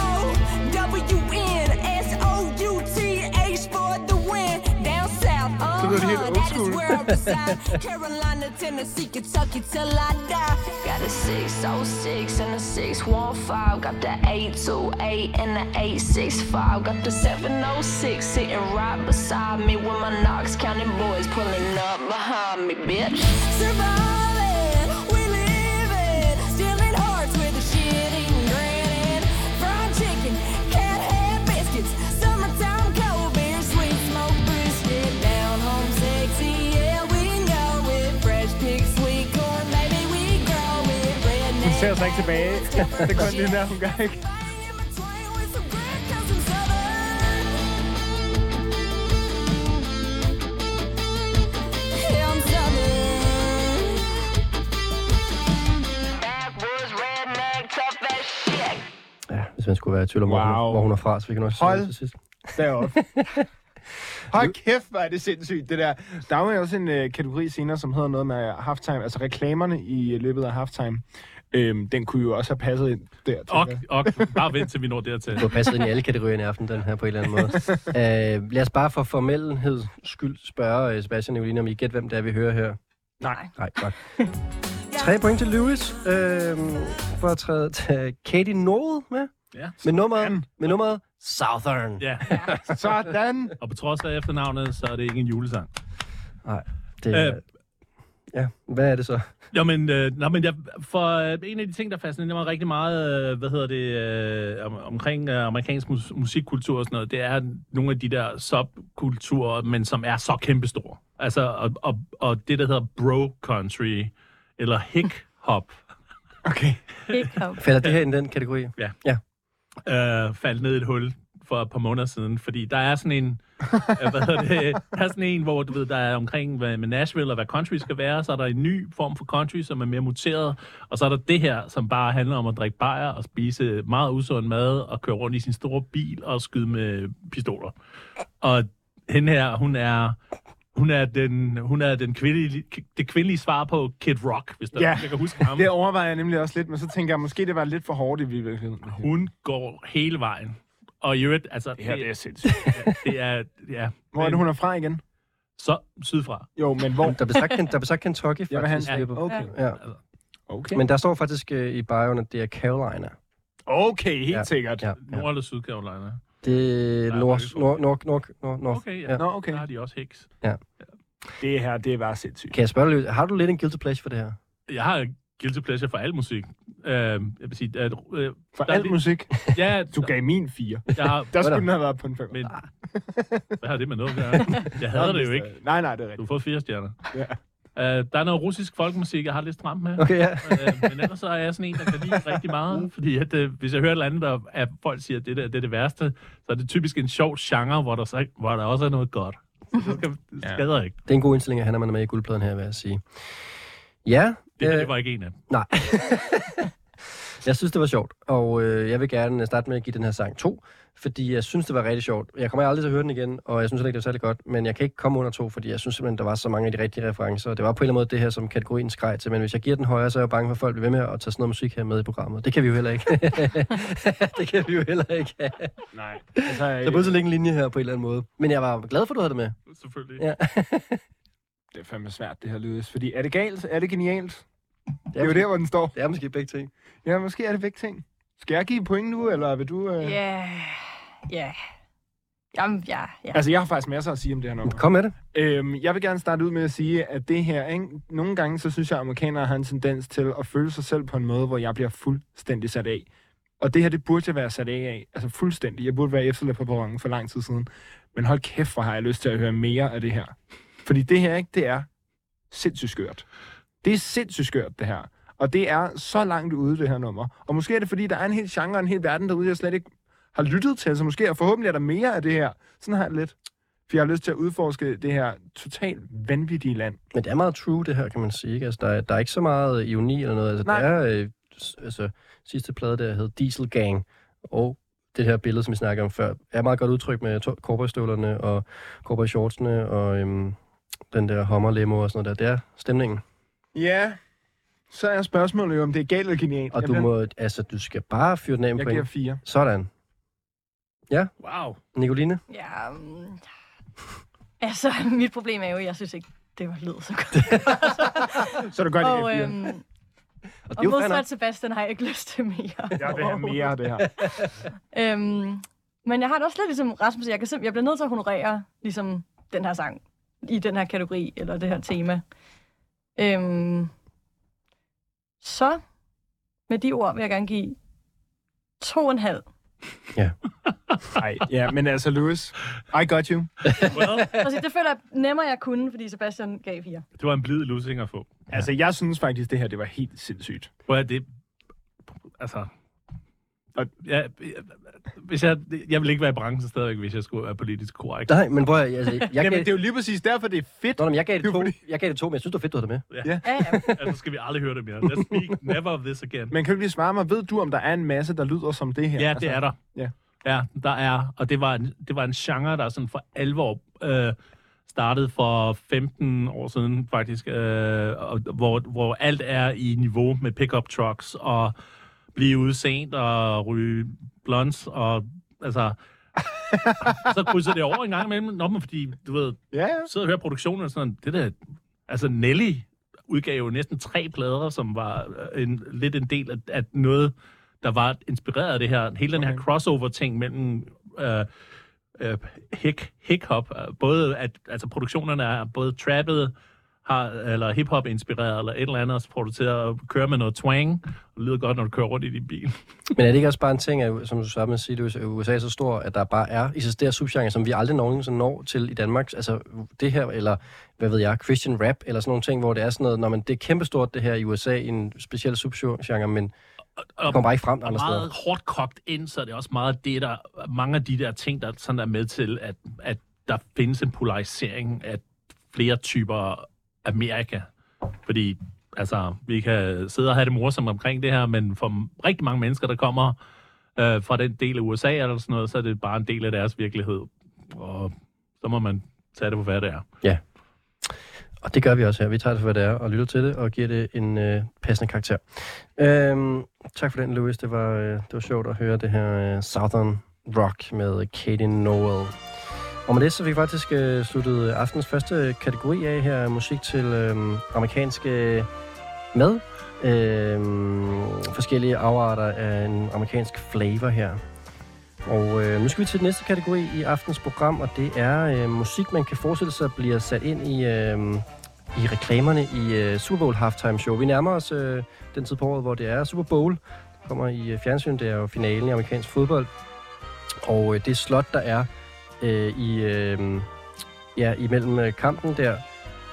O W N S O U T H for the win. Down south, lyder det helt old that is school. where I reside. Carolina, Tennessee, Kentucky till I die. Got a 606 and a 615. Got the 828 and the 865. Got the 706 sitting right beside me with my Knox County boys pulling up behind me, bitch. Surviving, ser sig ikke tilbage. Det er kun lige der, hun gør ikke. Ja, hvis man skulle være i tvivl om, wow. hvor, hun, Wow. hvor hun er fra, så vi kan også Hold. til sidst. Deroppe. Hold kæft, hvor er det sindssygt, det der. Der er jo også en øh, kategori senere, som hedder noget med halftime, altså reklamerne i øh, løbet af halftime. Øhm, den kunne jo også have passet ind der. Og, og bare vent til vi når dertil. Du har passet ind i alle kategorierne i aften, den her på en eller anden måde. uh, lad os bare for formelheds skyld spørge uh, Sebastian Evelina, om I gæt, hvem det er, vi hører her. Nej. Nej, godt. Tre point til Lewis uh, for at træde til Katie Norwood med. Ja. Med nummeret, med nummeret Southern. Ja, Sådan. og på trods af efternavnet, så er det ikke en julesang. Det, er- Øh. Ja, hvad er det så? Jo, men, øh, nå, men jeg, for øh, en af de ting, der fascinerer mig rigtig meget, øh, hvad hedder det, øh, om, omkring øh, amerikansk mus- musikkultur og sådan noget, det er nogle af de der subkulturer, men som er så kæmpestore. Altså, og, og, og det, der hedder bro country, eller hick hop, Okay. Ikke op. Falder det her ind i den kategori? øh, faldt ned i et hul for et par måneder siden, fordi der er sådan en, øh, hvad hedder det, der er sådan en, hvor du ved, der er omkring hvad, med Nashville og hvad country skal være, så er der en ny form for country, som er mere muteret, og så er der det her, som bare handler om at drikke bajer og spise meget usund mad og køre rundt i sin store bil og skyde med pistoler. Og hende her, hun er hun er den, hun er den kvindelige, det kvindelige svar på Kid Rock, hvis der Ja. ja. jeg kan huske ham. Det overvejer jeg nemlig også lidt, men så tænker jeg, måske det var lidt for hårdt i virkeligheden. Hun går hele vejen. Og i øvrigt, altså, Det her, det er sindssygt. det er, ja. Hvor er det, hun er fra igen? Så sydfra. Jo, men hvor? Der blev sagt, der blev sagt Kentucky, Jeg vil have faktisk. en... Jeppe. Okay. Ja. Okay. Men der står faktisk uh, i bioen, at det er Carolina. Okay, helt Ja. sikkert. Ja, ja. Nord- eller Sydcarolina. Det er nord, nord, nord, nord, nord, nord. Okay, ja. Ja. Nå, okay. Der har de også heks. Det her, det er bare sindssygt. Kan jeg spørge dig lidt, har du lidt en guilty pleasure for det her? Jeg har guilty pleasure for al musik. Uh, jeg vil sige, at, uh, For er alt lidt- musik. ja, Du gav min fire. jeg har, Der skulle den have været på en fem. men, hvad har det med noget at gøre? Jeg hader det jo ikke. Nej, nej, det er Du rigtigt. får fire stjerner. Ja. Uh, der er noget russisk folkemusik, jeg har lidt stramt med. Okay, ja. uh, men ellers så er jeg sådan en, der kan lide rigtig meget. Fordi at, uh, hvis jeg hører et eller andet, der at folk siger, at det, der, det er det værste, så er det typisk en sjov genre, hvor der, så, hvor der også er noget godt. Så det, skal, det Ja. skader ikke. Det er en god indstilling at man er med i guldpladen her, vil jeg sige. Ja, Det, her, øh, det var ikke en af dem. nej. jeg synes, det var sjovt, og øh, jeg vil gerne starte med at give den her sang to, fordi jeg synes, det var rigtig sjovt. Jeg kommer aldrig til at høre den igen, og jeg synes heller ikke, det var særlig godt, men jeg kan ikke komme under to, fordi jeg synes simpelthen, der var så mange af de rigtige referencer. Det var på en eller anden måde det her, som kategorien skreg til, men hvis jeg giver den højere, så er jeg bange for, at folk bliver ved med at tage sådan noget musik her med i programmet. Det kan vi jo heller ikke. det kan vi jo heller ikke. Nej. Altså, Der burde så ligge en linje her på en eller anden måde. Men jeg var glad for, at du havde det med. Selvfølgelig. Ja. det er fandme svært, det her lydes. Fordi er det galt? Er det genialt? Det Det er jo der, hvor den står. Det er måske begge ting. Ja, måske er det begge ting. Skal jeg give point nu, eller vil du... Øh... Ja, ja. Jamen, ja, ja. Altså, jeg har faktisk masser at sige om det her nummer. Kom med det. Øhm, jeg vil gerne starte ud med at sige, at det her, ikke? nogle gange så synes jeg, at amerikanere har en tendens til at føle sig selv på en måde, hvor jeg bliver fuldstændig sat af. Og det her, det burde jeg være sat af af. Altså fuldstændig. Jeg burde være efterladt på perronen for lang tid siden. Men hold kæft, hvor har jeg lyst til at høre mere af det her. Fordi det her, ikke, det er sindssygt skørt. Det er sindssygt skørt, det her. Og det er så langt ude, det her nummer. Og måske er det, fordi der er en hel genre, en hel verden derude, jeg slet ikke har lyttet til. Så måske, og forhåbentlig er der mere af det her. Sådan har jeg lidt. For jeg har lyst til at udforske det her totalt vanvittige land. Men det er meget true, det her, kan man sige. Ikke? Altså, der, er, der er ikke så meget ironi eller noget. Altså, Nej. det er øh, altså, sidste plade, der hed Diesel Gang, og det her billede, som vi snakkede om før, er meget godt udtryk med cowboystøvlerne og cowboyshortsene og øhm, den der Hummer limo og sådan noget der. Det er stemningen. Ja, så er spørgsmålet jo, om det er galt eller genialt. Og jeg du bliver- må, altså, du skal bare fyre den af med Jeg giver fire. Sådan. Wow. Nicoline? Ja, um, altså, mit problem er jo, at jeg synes ikke, det var lyder så godt. Så er det godt, jeg og øhm, Og og det nok. modsat Sebastian har jeg ikke lyst til mere. Jeg vil have mere af det her. øhm, men jeg har det også lidt ligesom Rasmus, jeg, kan simp- jeg bliver nødt til at honorere ligesom, den her sang i den her kategori, eller det her tema. Øhm, så med de ord vil jeg gerne give to og en halv. Nej, ja, men altså, Louis, I got you. Well, Altså, det føler jeg nemmere, jeg kunne, fordi Sebastian gav fire. det var en blid losing at få. Altså, jeg synes faktisk, det her, det var helt sindssygt. Hvor er det... Altså... Og, ja, hvis jeg, jeg vil ikke være i branchen stadigvæk, hvis jeg skulle være politisk korrekt. Nej, men hvor altså, jeg, Jamen, gav, det er jo lige præcis derfor, det er fedt. Nå, men jeg gav Det to, jeg gav det to, men jeg synes, det var fedt, du havde det med. Ja, ja. Altså skal vi aldrig høre det mere. Let's speak never of this again. Men kan du ikke lige svare mig, ved du, om der er en masse, der lyder som det her? Ja, det er der. ja. Ja, der er, og det var, en, det var en genre, der sådan for alvor øh, startede for 15 år siden faktisk, øh, hvor, hvor alt er i niveau med pickup trucks og blive ude sent og ryge blunts og altså så krydser det over en gang imellem, Nå, men fordi, du ved, Ja, ja. sidder og hører produktionen og sådan, det der, altså Nelly udgav jo næsten tre plader, som var øh, en, lidt en del af, af noget, der var inspireret af det her, hele den her crossover-ting mellem øh, øh, hip, hip-hop, både at, altså produktionerne er både trappet, har, eller hip-hop inspireret, eller et eller andet, og så produceret og kører med noget twang, og det lyder godt, når du kører rundt i din bil. Men er det ikke også bare en ting, at, som du startede med at sige, at USA er så stor, at der bare er eksisterer subgenre, som vi aldrig nogensinde når til i Danmark? Altså det her, eller hvad ved jeg, Christian rap, eller sådan nogle ting, hvor det er sådan noget, når man, det er kæmpestort det her i USA, i en speciel subgenre, men det kommer bare ikke frem og andre meget steder. hårdt kogt ind, så er det også meget det, der, mange af de der ting, der sådan er med til, at, at der findes en polarisering af flere typer Amerika. Fordi altså, vi kan sidde og have det morsomt omkring det her, men for rigtig mange mennesker, der kommer øh, fra den del af USA eller sådan noget, så er det bare en del af deres virkelighed. Og så må man tage det på, hvad det er. Og det gør vi også her. Vi tager det for, hvad det er, og lytter til det, og giver det en øh, passende karakter. Øhm, tak for den, Louis. Det var, øh, det var sjovt at høre det her øh, Southern Rock med Katie Noel. Og med det, så fik vi faktisk øh, sluttet øh, aftens første kategori af her, musik til øh, amerikanske mad. Øh, forskellige afarter af en amerikansk flavor her. Og øh, nu skal vi til den næste kategori i aftens program, og det er øh, musik, man kan forestille sig bliver sat ind i, øh, i reklamerne i øh, Super Bowl halftime show. Vi nærmer os øh, den tid på året, hvor det er Super Bowl. Det kommer i øh, fjernsyn, det er jo finalen i amerikansk fodbold. Og øh, det slot, der er øh, i, øh, ja, imellem øh, kampen der,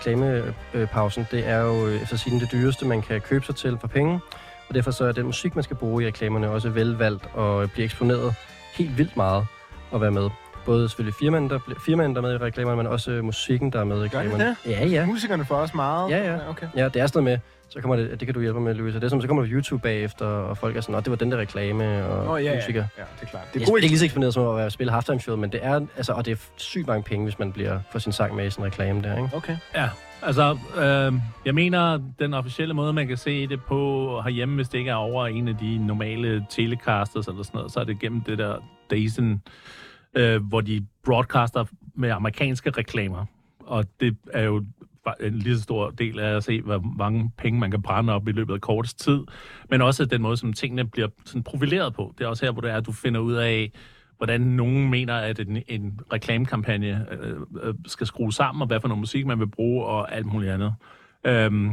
reklamepausen, det er jo øh, efter sigende det dyreste, man kan købe sig til for penge. Og derfor så er den musik, man skal bruge i reklamerne, også velvalgt og bliver eksponeret helt vildt meget at være med. Både selvfølgelig firmaen, der, firmaen, der er med i reklamerne, men også musikken, der er med i Gør det reklamerne. Ja, ja. Musikerne får også meget. Ja, ja. Okay. Ja, det er sådan noget med, så kommer det, det kan du hjælpe mig med, Louise. Det er som, så kommer det på YouTube bagefter, og folk er sådan, at det var den der reklame, og oh, ja, ja, musiker. ja, det er klart. Det Det er god ikke lige så eksponeret som at være- spille halftime show, men det er, altså, og det er sygt mange penge, hvis man bliver for sin sang med i sådan en reklame der, ikke? Okay. Ja, altså, øh, jeg mener, den officielle måde, man kan se det på herhjemme, hvis det ikke er over en af de normale telecasters eller sådan noget, så er det gennem det der Dazen, øh, hvor de broadcaster med amerikanske reklamer. Og det er jo en lige så stor del af at se, hvor mange penge man kan brænde op i løbet af kortest tid. Men også den måde, som tingene bliver sådan profileret på. Det er også her, hvor det er, at du finder ud af, hvordan nogen mener, at en, en reklamekampagne øh, øh, skal skrue sammen, og hvad for noget musik man vil bruge, og alt muligt andet. Øhm,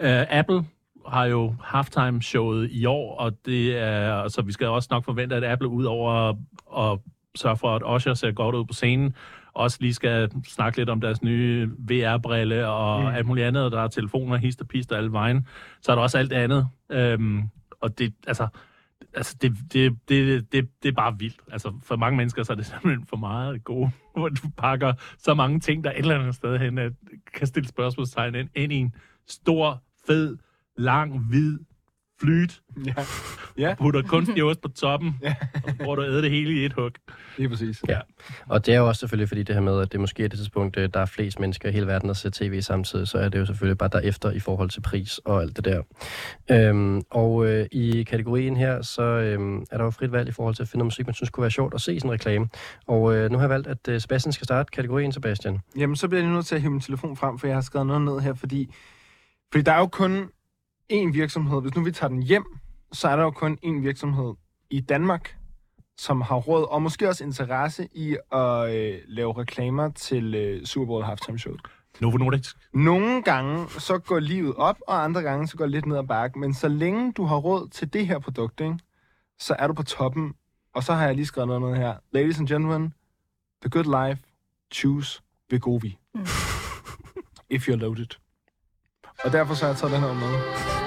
øh, Apple har jo halftime-showet i år, og det er, så vi skal også nok forvente, at Apple ud over at sørge for, at Usher ser godt ud på scenen, også lige skal snakke lidt om deres nye VR-brille og mm. alt muligt andet. Der er telefoner, hist og pist og alle vejen. Så er der også alt andet. Øhm, og det, altså, altså det, det, det, det, det er bare vildt. Altså, for mange mennesker, så er det simpelthen for meget gode, hvor du pakker så mange ting, der et eller andet sted hen, at kan stille spørgsmålstegn ind, ind i en stor, fed, lang, hvid flyt, Ja. Ja, putter kunstig ost på toppen, Ja. og så prøver du æde det hele i et hug. lige præcis. Ja. Og det er jo også selvfølgelig fordi det her med, at det måske er det tidspunkt, øh, der er flest mennesker i hele verden, der ser tv samtidig, så er det jo selvfølgelig bare derefter i forhold til pris og alt det der. Øhm, og øh, i kategorien her, så øhm, er der jo frit valg i forhold til at finde noget musik, man synes kunne være sjovt at se sådan en reklame. Og øh, nu har jeg valgt, at øh, Sebastian skal starte kategorien, Sebastian. Jamen, så bliver jeg nødt til at hive min telefon frem, for jeg har skrevet noget ned her, fordi, fordi der er jo kun én virksomhed. Hvis nu vi tager den hjem, så er der jo kun én virksomhed i Danmark, som har råd og måske også interesse i at øh, lave reklamer til øh, Super Bowl halftime show. Novo Nordisk. Nogle gange så går livet op, og andre gange så går det lidt ned ad bakke. Men så længe du har råd til det her produkt, ikke, så er du på toppen. Og så har jeg lige skrevet noget ned her. Ladies and gentlemen, the good life, choose Vegovi. Mm. If you're loaded. Og derfor så har jeg taget den her med.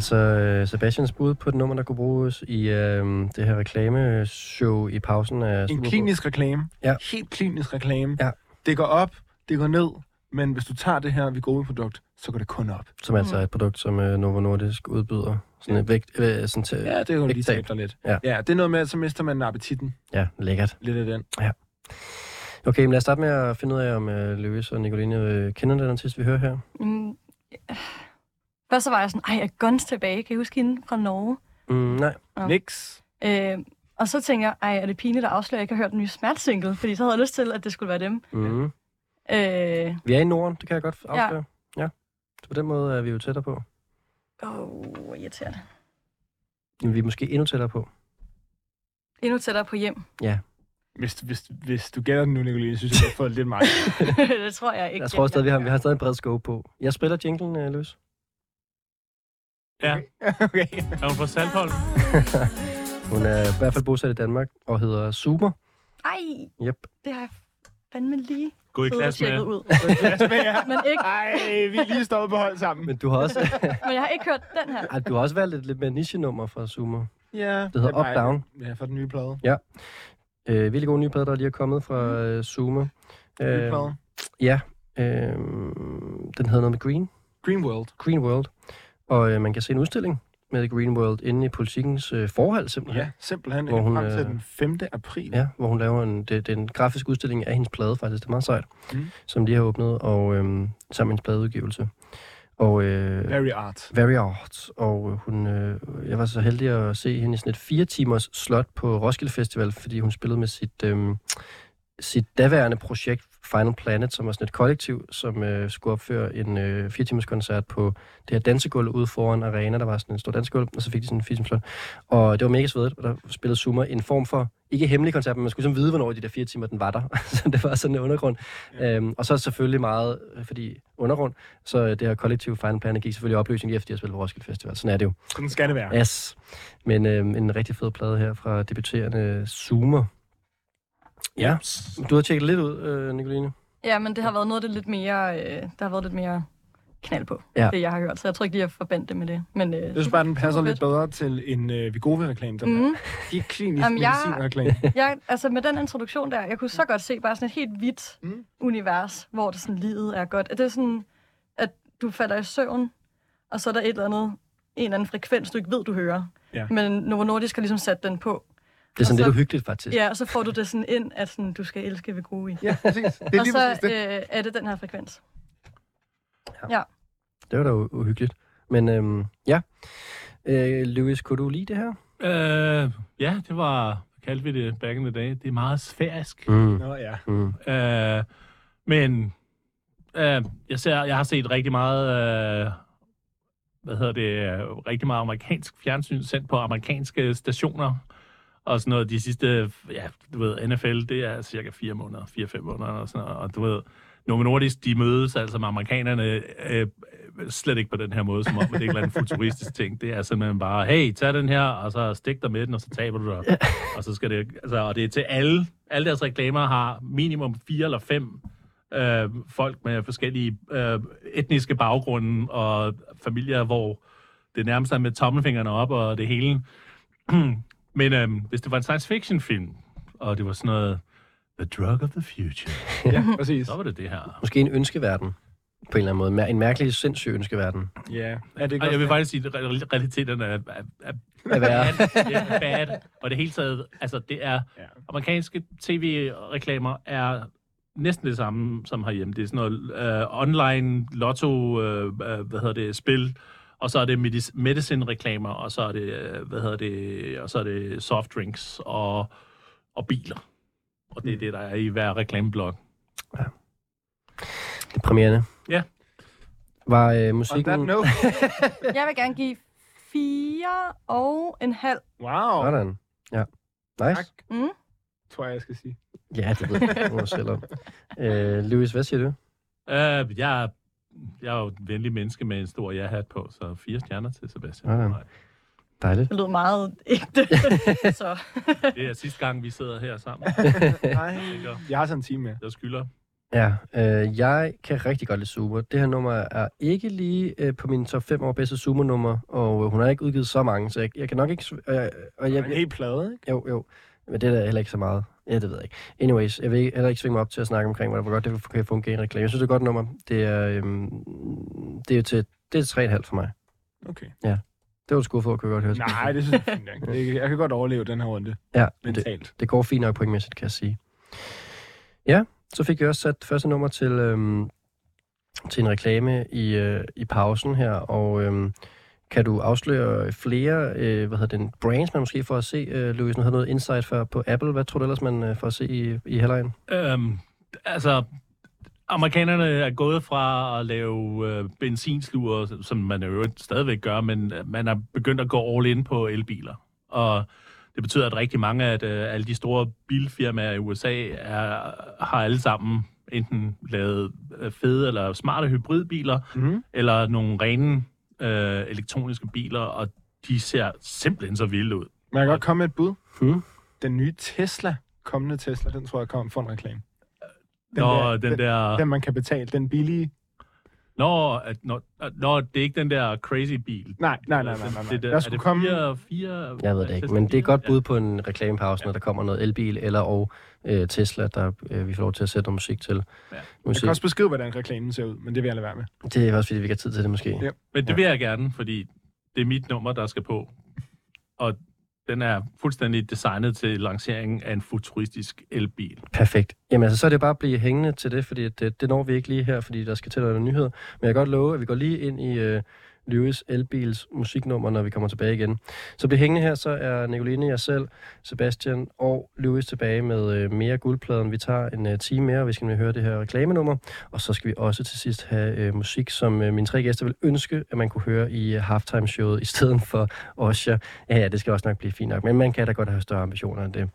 Altså øh, Sebastians bud på et nummer, der kunne bruges i øh, det her reklameshow i pausen af En klinisk reklame. Ja. Helt klinisk reklame. Ja. Det går op, det går ned, men hvis du tager det her Vigovi-produkt, så går det kun op. Som altså er et produkt, som øh, Novo Nordisk udbyder. Sådan et vægt, øh, sådan til, Ja, det er jo lige vægttab. dig lidt. Ja. ja, det er noget med, at så mister man appetitten. Ja, lækkert. Lidt af den. Okay, men lad os starte med at finde ud af, om øh, Løs og Nicoline øh, kender den artist, vi hører her. Mm, ja. Først så var jeg sådan, ej, er Guns tilbage? Kan I huske hende fra Norge? Mm, nej. Ja. Nix. Øh, og så tænker jeg, ej, er det pinligt at afsløre, at jeg ikke har hørt den nye Smert-single? Fordi så havde jeg lyst til, at det skulle være dem. Mm. Øh, Vi er i Norden, det kan jeg godt afsløre. Ja. ja. Så på den måde er vi jo tættere på. Åh, oh, irriterende. Men vi er måske endnu tættere på. Endnu tættere på hjem. Hvis, hvis, hvis du gætter den nu, Nicoline, synes jeg, du har fået lidt meget. det tror jeg ikke. Jeg tror stadig, vi har, vi har stadig en bred scope på. Jeg spiller jinglen øh, løs. Ja, okay. er hun fra Saltholm? Hun er i hvert fald bosat i Danmark og hedder Super. Ej, Yep. det har jeg fandme lige Gå i klasse med. ud. Ej, Men, ikke, vi er lige stået på hold sammen. Men du har også, men jeg har ikke hørt den her. ej, du har også valgt et lidt mere niche-nummer fra Super. Ja. Det hedder Up Down. Ja, for den nye plade. Øh, virkelig god nye plade, der lige er kommet fra øh, Zuma. Nye Øh, plade. ja, øh, den hedder noget med Green. Green World. Green World. Og øh, man kan se en udstilling med Green World inde i politikens øh, forhold simpelthen. Ja, simpelthen. Hvor hun, frem til øh, den 5. april. Ja, hvor hun laver en, det, det er en grafisk udstilling af hendes plade faktisk. Det er meget sejt, Mm. som de har åbnet, og øhm, sammen med hendes pladeudgivelse. Og øh, Very art. Very Art, og hun, øh, jeg var så heldig at se hende i sådan et fire timers slot på Roskilde Festival, fordi hun spillede med sit, øh, sit daværende projekt Final Planet, som var sådan et kollektiv, som øh, skulle opføre en øh, fire timers koncert på det her dansegulv ude foran arena, der var sådan en stor dansegulv, og så fik de sådan en fire timers. Og det var mega svedigt, og der spillede Zuma en form for, ikke hemmelig koncert, men man skulle ligesom vide, hvornår de der fire timer, den var der. så det var sådan en undergrund. Ja. Øhm, og så selvfølgelig meget, øh, fordi undergrund, så øh, det her kollektiv Final Planet gik selvfølgelig i opløsning efter, de har spillet på Roskilde Festival. Sådan er det jo. Sådan skal det være. Yes. Men øh, en rigtig fed plade her fra debuterende Zoomer. Ja, du har tjekket lidt ud, øh, Nicoline. Ja, men det har været noget af det lidt mere, øh, der har været lidt mere knald på, Ja. det jeg har hørt. Så jeg tror ikke lige, jeg forbandt det med det. Men, øh, Jeg synes bare, den passer lidt bedre til en øh, Vigovi-reklame. Den Mm. mm. Ikke klinisk Jamen, jeg- medicinreklame. Jeg, altså med den introduktion der, jeg kunne så godt se bare sådan et helt hvidt Mm. univers, hvor det sådan livet er godt. Det er sådan, at du falder i søvn, og så er der et eller andet, en eller anden frekvens, du ikke ved, du hører. Ja. Men Novo Nordisk har ligesom sat den på. Det er sådan Og lidt så- uhyggeligt, faktisk. Ja, og så får du det sådan ind, at sådan, du skal elske Vegovi. ja, præcis. Det er Og lige så præcis det. øh, er det den her frekvens. Det var da uhyggeligt. Men øhm, ja. Øh, Louis, kunne du lide det her? Øh, ja, det var, hvad kaldte vi det back in the day? Det er meget sfærisk. Mm. Nå ja. Mm. Øh, men øh, jeg, ser, jeg har set rigtig meget, øh, hvad hedder det, øh, rigtig meget amerikansk fjernsyn sendt på amerikanske stationer. Og sådan noget, de sidste, ja, du ved, NFL, det er cirka fire måneder, fire-fem måneder og sådan noget. Og du ved, Novo Nordisk, de mødes altså med amerikanerne øh, øh, slet ikke på den her måde, som om det er en eller anden futuristisk ting. Det er simpelthen bare, hey, tag den her, og så stik dig med den, og så taber du dig. og så skal det, altså, og det er til alle, alle deres reklamer har minimum fire eller fem øh, folk med forskellige øh, etniske baggrunde og familier, hvor det nærmest er med tommelfingrene op og det hele. Men øh, hvis det var en science fiction film, og det var sådan noget The Drug of the Future, Ja, præcis. så var det det her. Måske en ønskeverden, på en eller anden måde. Mær- En mærkelig, sindssyg ønskeverden. Ja. Er det Og jeg vil faktisk sige, at re- realiteten er, er, er At være. er bad. Og det hele taget, altså det er, Ja. amerikanske tv-reklamer er næsten det samme som herhjemme. Det er sådan noget øh, online lotto, øh, øh, hvad hedder det, spil, og så er det medis- medicine-reklamer, og så er det, øh, hvad hedder det, og så er det soft drinks og, og biler. Og det er det, der er i hver reklameblok. Deprimerende. Ja. Var øh, On that musikken... note. Jeg vil gerne give fire og en halv. Wow. Sådan. Ja. Nice. Tak. Mm. Tror jeg, jeg skal sige. Ja, det ved jeg nu selv om. Øh, Louis, hvad siger du? Øh, jeg, jeg er jo et venlig menneske med en stor ja-hat på, så fire stjerner til Sebastian. Sådan. Nej, Dejligt. Det lød meget ægte. så Det er sidste gang, vi sidder her sammen. Nej. Jeg har sådan en time med. jeg skylder. Ja, øh, jeg kan rigtig godt lide Zoomer. Det her nummer er ikke lige øh, på min top 5 over bedste Zoomer-nummer, og øh, hun har ikke udgivet så mange, så jeg, jeg kan nok ikke... Øh, og jeg, En helt plade, ikke? Jo, jo. Men det er da heller ikke så meget. Ja, det ved jeg ikke. Anyways, jeg vil ikke- heller ikke svinge mig op til at snakke omkring, hvor godt det kan fungere i en reklame. Jeg synes, det er et godt nummer. Det er, øhm, det er jo til, det er 3,5 for mig. Okay. Det var du skuffet over, kunne jeg godt høre. Nej, det synes jeg er fint nok. Det- Jeg kan godt overleve den her runde Ja, det, mentalt. det går fint nok pointmæssigt, kan jeg sige. Ja, så fik vi også sat første nummer til, øhm, til en reklame i, øh, i pausen her, og øhm, kan du afsløre flere, øh, hvad hedder den, brands, man måske får at se, øh, Louis, nu havde noget insight før på Apple. Hvad tror du ellers, man øh, får at se i, i halvlejen? Øhm, altså, amerikanerne er gået fra at lave øh, benzinsluer, som man jo stadigvæk gør, men øh, man er begyndt at gå all in på elbiler. Og det betyder, at rigtig mange af øh, alle de store bilfirmaer i USA er, har alle sammen enten lavet øh, fede eller smarte hybridbiler, Mhm. eller nogle rene øh, elektroniske biler, og de ser simpelthen så vilde ud. Men jeg kan godt komme med et bud. Hmm? Den nye Tesla, kommende Tesla, den tror jeg kommer for en reklame. Den Nå, der- den der... Den, man kan betale. Den billige. Nå, at, nå, nå, det er ikke den der crazy bil. Nej, nej, nej, nej, nej. nej. Det der, der er det komme... fire, fire, Jeg ved det ikke, men det er et godt bud på en reklamepause, når der kommer noget elbil, eller og øh, Tesla, der øh, vi får lov til at sætte noget musik til. Ja. Jeg Musik. kan også beskrive, hvordan reklamen ser ud, men det vil jeg lade være med. Det er også, fordi vi ikke har tid til det, måske. Ja. Men det vil jeg gerne, fordi det er mit nummer, der skal på. Og den er fuldstændig designet til lanceringen af en futuristisk elbil. Perfekt. Jamen altså, så er det bare at blive hængende til det, fordi det, øh, det når vi ikke lige her, fordi der skal til at være nyheder. Men jeg kan godt love, at vi går lige ind i øh, Lewis Elbils musiknummer, når vi kommer tilbage igen. Så bliv hængende her, så er Nicoline, jeg selv, Sebastian og Lewis tilbage med øh, mere guldpladen. Vi tager en øh, time mere, og vi skal nemlig høre det her reklamenummer. Og så skal vi også til sidst have øh, musik, som øh, mine tre gæster vil ønske, at man kunne høre i øh, halftime-showet, i stedet for Osha. Ja, ja, det skal også nok blive fint nok, men man kan da godt have større ambitioner end det.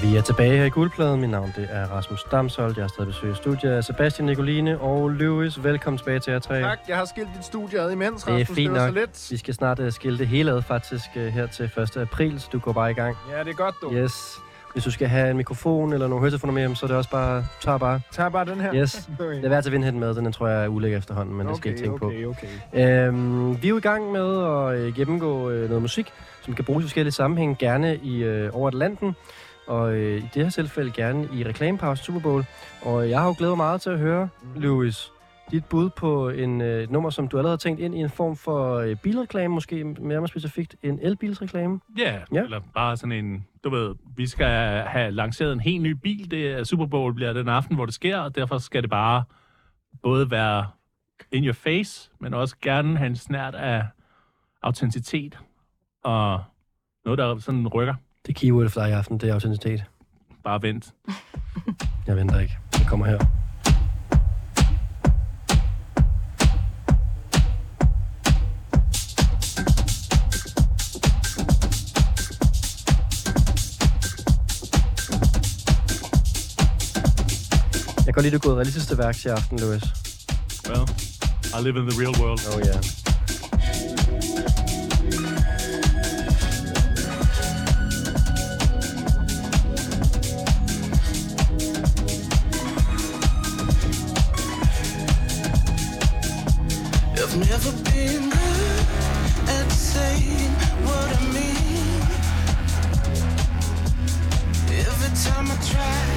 Og vi er tilbage her i guldpladen. Mit navn det er Rasmus Damsholdt. Jeg har stadig besøg i studiet af Sebastian Nicoline og Lewis. Velkommen tilbage til jer tre. Tak, jeg har skilt dit studie ad imens, Det er Rasmus. fint nok. så lidt. Vi skal snart uh, skille det hele ad faktisk uh, her til 1. april, så du går bare i gang. Ja, det er godt, du. Yes. Hvis du skal have en mikrofon eller nogle høretelefoner med hjem, så er det også bare, tag bare. Tag bare den her. Yes. Okay. Det er værd at vinde den med. Den tror jeg er ulækker efterhånden, men det skal jeg okay, ikke tænke okay, på. okay. Øhm, vi er jo i gang med at øh, gennemgå øh, noget musik, som kan bruges i forskellige sammenhænge, gerne i øh, over Atlanten, og øh, i det her tilfælde gerne i reklamepause Super Bowl. Og jeg har jo glædet mig meget til at høre. Louis, dit bud på en, øh, nummer, som du allerede har tænkt ind i en form for øh, bilreklame, måske mere specifikt en elbilsreklame. Ja, Ja. ja, eller bare sådan en, du ved, vi skal have lanceret en helt ny bil. Det er Super Bowl bliver den aften, hvor det sker, og derfor skal det bare både være in your face, men også gerne have en snært af autenticitet og noget, der sådan rykker. Det keyword for dig i aften, det er autenticitet. Bare vent. Jeg venter ikke. Det kommer her. Jeg kan godt lide, at du er gået realistisk til værks i aften, Louis. Well, I live in the real world. Oh. Yeah. I've never been good at saying what I mean. Every time I try,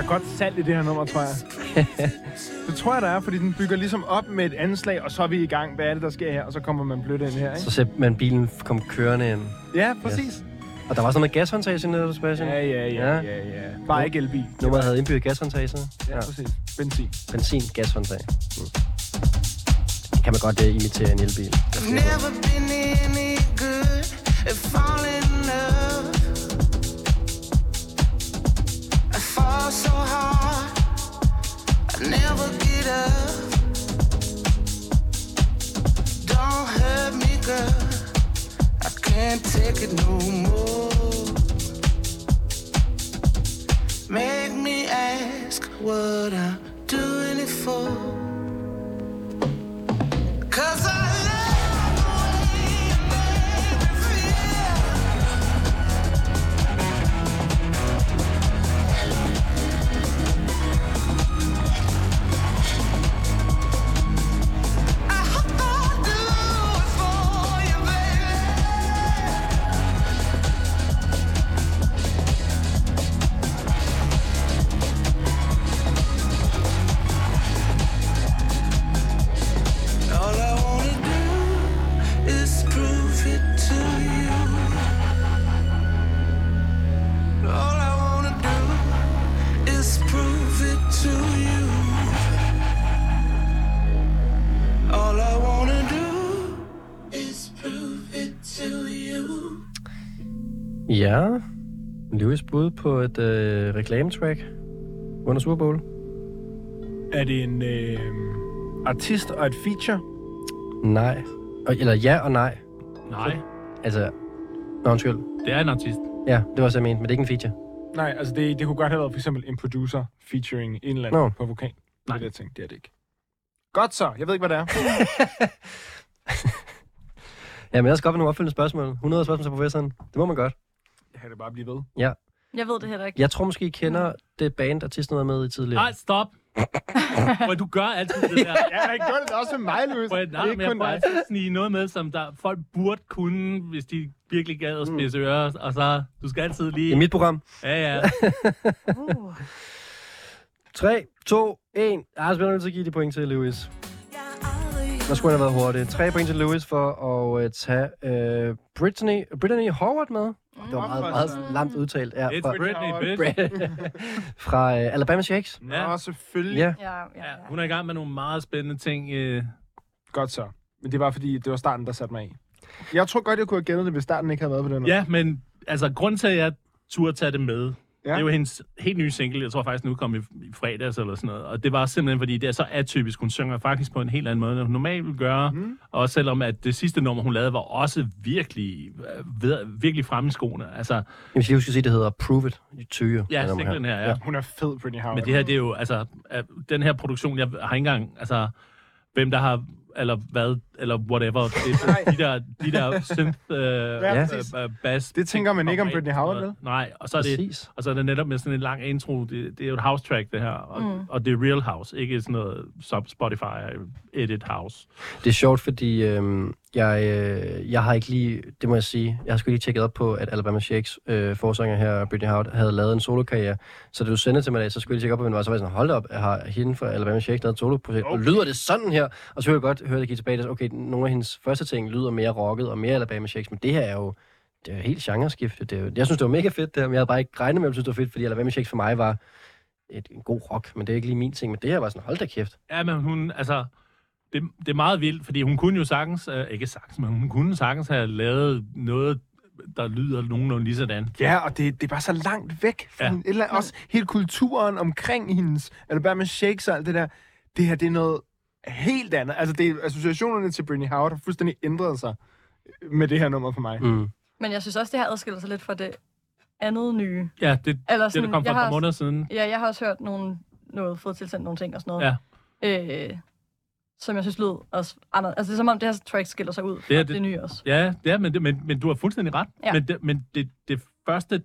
er godt salg i det her nummer, tror jeg. det tror jeg, der er, fordi den bygger ligesom op med et anslag, og så er vi i gang. Hvad er det, der sker her? Og så kommer man blødt ind her, ikke? Så ser man bilen komme kørende ind. Ja, præcis. Og der var sådan noget gashåndtag i nede, Sebastian. Ja, ja, ja, ja, ja. Bare ikke elbil. Nummeret havde indbygget gashåndtag, så. Ja, præcis. Benzin. Benzin, gashåndtag. Mm. Det kan man godt uh, imitere en elbil. Never been the and fall what I'm doing it for. Cause I Ja, Lewis bud på et øh, reklametrack under Super Bowl. Er det en øh, artist og et feature? Nej. Og, eller ja og nej. Nej, Altså, nå, undskyld. det er en artist. Ja, det var også jeg mente, men det er ikke en feature. Nej, altså det, det kunne godt have været for eksempel en producer featuring en eller anden Nå. på vokal. Nej. Nej. Det er det, jeg tænkte. Det er det ikke. Godt så. Jeg ved ikke, hvad det er. Ja, men jeg skal op med nogle opfølgende spørgsmål. 100 spørgsmål til professoren. Det må man godt. Jeg kan det bare blive ved. Jeg ved det heller ikke. Jeg tror måske, I kender det band, artisten har været med i tidligere. Nej, stop. Hvor du gør altid det der. Ja, jeg gør det også med mig, Louis. Hvor jeg, Det nej, er men jeg kun prøver altid at snige noget med, som der folk burde kunne, hvis de virkelig gad at spidse ører. Og så, du skal altid lige... I mit program. Ja, ja. Uh. 3, 2, 1. Jeg er spændende til at give de point til Lewis. Der skulle han have været hurtigt. 3 point til Lewis for at uh, tage uh, Brittany, Brittany Howard med. Det var meget, meget lamt udtalt. Ja, It's fra, Britney, bitch. fra uh, Alabama Shakes. Nå, Ja. selvfølgelig. Ja. Ja, ja, Ja, ja. hun er i gang med nogle meget spændende ting. Øh. Godt så. Men det var fordi, det var starten, der satte mig af. Jeg tror godt, jeg kunne have gættet det, hvis starten ikke havde været på den. Ja, men altså, grund til, at jeg turde tage det med, Ja. det er jo hendes helt nye single. Jeg tror faktisk, nu kom i, i fredags eller sådan noget. Og det var simpelthen, fordi det er så atypisk. Hun synger faktisk på en helt anden måde, end hun normalt vil gøre. Mm. Og selvom at det sidste nummer, hun lavede, var også virkelig, ved, virkelig fremme i skoene. Altså, Jeg skal huske at sige, at det hedder Prove It to You. ja, singlen her, ja. ja. Hun er fed, Britney Howard. Men det her, det er jo, altså, den her produktion, jeg har ikke engang, altså, hvem der har, eller hvad, eller whatever, det, de der, de der synth, øh, ja, præcis. øh, bass. Det tænker man ikke om Britney Howard, noget. Nej, og så er det, Præcis. og så er det netop med sådan en lang intro. Det, det er jo et house track, det her. Og, mm. og det er real house, ikke sådan noget sub Spotify edit house. Det er sjovt, fordi øhm, jeg, øh, jeg har ikke lige, det må jeg sige, jeg har sgu lige tjekket op på, at Alabama Shakes øh, forsanger her, Britney Howard, havde lavet en solokarriere. Så da du sendte til mig i dag, så skulle jeg lige tjekke op på, hvem det var. Så var jeg sådan, hold op, har hende fra Alabama Shakes lavet et soloprojekt? Okay. Og lyder det sådan her? Og så kunne jeg godt høre det give tilbage, at okay, nogle af hendes første ting lyder mere rocket og mere Alabama Shakes, men det her er jo, det er jo helt genreskifte. Det er jo, jeg synes, det var mega fedt, det her, men jeg havde bare ikke regnet med, at jeg synes, det var fedt, fordi Alabama Shakes for mig var et, en god rock, men det er ikke lige min ting. Men det her var sådan, hold da kæft. Ja, men hun, altså, det, det er meget vildt, fordi hun kunne jo sagtens, øh, ikke sagtens, men hun kunne sagtens have lavet noget, der lyder nogenlunde lige sådan. Ja, og det, det er bare så langt væk fra Ja. hende. Eller også hele kulturen omkring hendes Alabama Shakes og alt det der. Det her, det er noget helt andet. Altså, det er, associationerne til Britney Howard har fuldstændig ændret sig med det her nummer for mig. Mm. Men jeg synes også, det her adskiller sig lidt fra det andet nye. Ja, det, Eller det der sådan, kom for jeg et par har- måneder siden. Ja, jeg har også hørt nogle, noget, fået tilsendt nogle ting og sådan noget. Ja. Øh, som jeg synes lød også anderledes. Altså, det er som om, det her track skiller sig ud fra Det er det, det- det nye også. Ja, det er, men, det, men, men du har fuldstændig ret. Ja. Men, det, men det, det første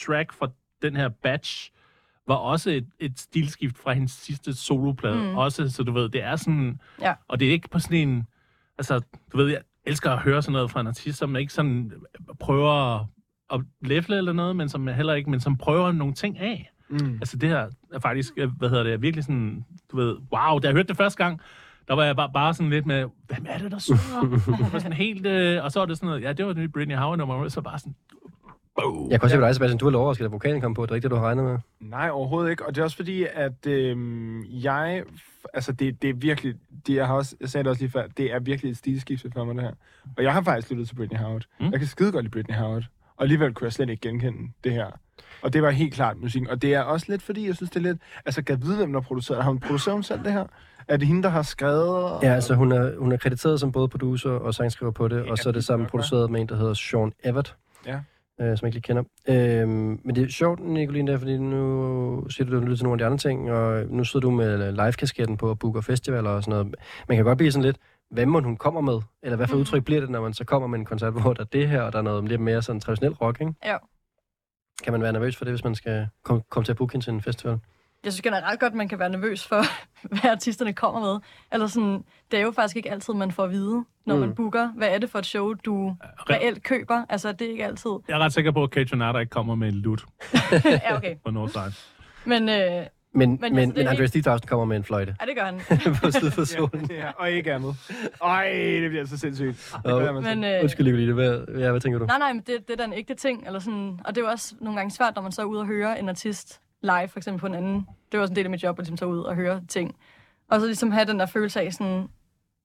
track fra den her batch var også et, et stilskift fra hendes sidste soloplade. Mm. Også, så du ved, det er sådan... Ja. Og det er ikke på sådan en... Altså, du ved, jeg elsker at høre sådan noget fra en artist, som ikke sådan prøver at, lefle eller noget, men som heller ikke, men som prøver nogle ting af. Mm. Altså det her er faktisk, øh, hvad hedder det, virkelig sådan, du ved, wow, da jeg hørte det første gang, der var jeg bare, bare sådan lidt med, hvem er det, der synger? var sådan helt, øh, og så var det sådan noget, ja, det var det nye Britney Howard-nummer, og så bare sådan, boom. Jeg kan også se på dig, Sebastian, du er overrasket, at vokalen kom på. Det er ikke det, du har regnet med. Nej, overhovedet ikke. Og det er også fordi, at øhm, jeg altså det, det er virkelig, det, jeg, har også, jeg sagde det også lige før, det er virkelig et stilskifte for mig, det her. Og jeg har faktisk lyttet til Britney Howard. Mm. Jeg kan skide godt lide Britney Howard. Og alligevel kunne jeg slet ikke genkende det her. Og det var helt klart musikken. Og det er også lidt fordi, jeg synes, det er lidt... Altså, kan jeg vide, hvem der har produceret? Har hun produceret selv det her? Er det hende, der har skrevet? Ja, altså hun er, hun er krediteret som både producer og sangskriver på det, og så er det sammen produceret med en, der hedder Sean Everett, Ja. øh, som jeg ikke lige kender. Øhm, men det er sjovt, Nicoline, der, fordi nu siger du, at du lytter til nogle af de andre ting, og nu sidder du med live-kasketten på og booker festivaler og sådan noget. Man kan godt blive sådan lidt, hvad må hun kommer med? Eller hvad for Mm. udtryk bliver det, når man så kommer med en koncert, hvor der er det her, og der er noget lidt mere sådan traditionel rock, ikke? Ja. Kan man være nervøs for det, hvis man skal komme, komme til at booke hende til en festival? Jeg synes generelt godt, man kan være nervøs for, hvad artisterne kommer med. Eller sådan, det er jo faktisk ikke altid, man får at vide, når mm. man booker, hvad er det for et show, du reelt køber. Altså, det er ikke altid. Jeg er ret sikker på, at Kate Jonata ikke kommer med en lut ja, okay. på Northside. Men øh, Men, Men men, men, Andreas Dietausen kommer med en fløjte ja, det gør han. på side for solen. ja, og ikke andet. Ej, det bliver så sindssygt. Det til. Men, øh, Undskyld, Nicoline, hvad, ja, hvad tænker du? Nej, nej, men det, det er da en ægte ting. Eller sådan, og det er jo også nogle gange svært, når man så er ude og høre en artist live, for eksempel på en anden. Det jo også en del af mit job, at ligesom så ud og høre ting. Og så ligesom have den der følelse af sådan,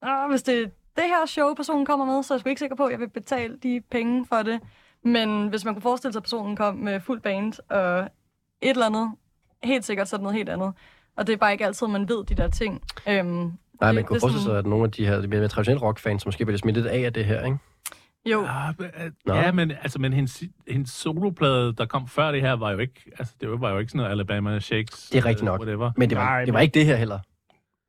Åh, hvis det er det her show, personen kommer med, så er jeg sgu ikke sikker på, at jeg vil betale de penge for det. Men hvis man kunne forestille sig, at personen kom med fuld band og et eller andet, helt sikkert så er det noget helt andet. Og det er bare ikke altid, man ved de der ting. Øhm, Nej, det- man kunne forestille sådan- sig, at nogle af de her de mere traditionelle rockfans, som måske bliver smittet af af det her, ikke? Jo, Ja, men, øh, Nå. ja, men, altså, men hendes, hendes soloplade, der kom før det her, var jo ikke, altså, det var jo ikke sådan noget Alabama Shakes. Det er rigtigt øh, nok. Whatever. Men det var, Nej, det var men- ikke det her heller.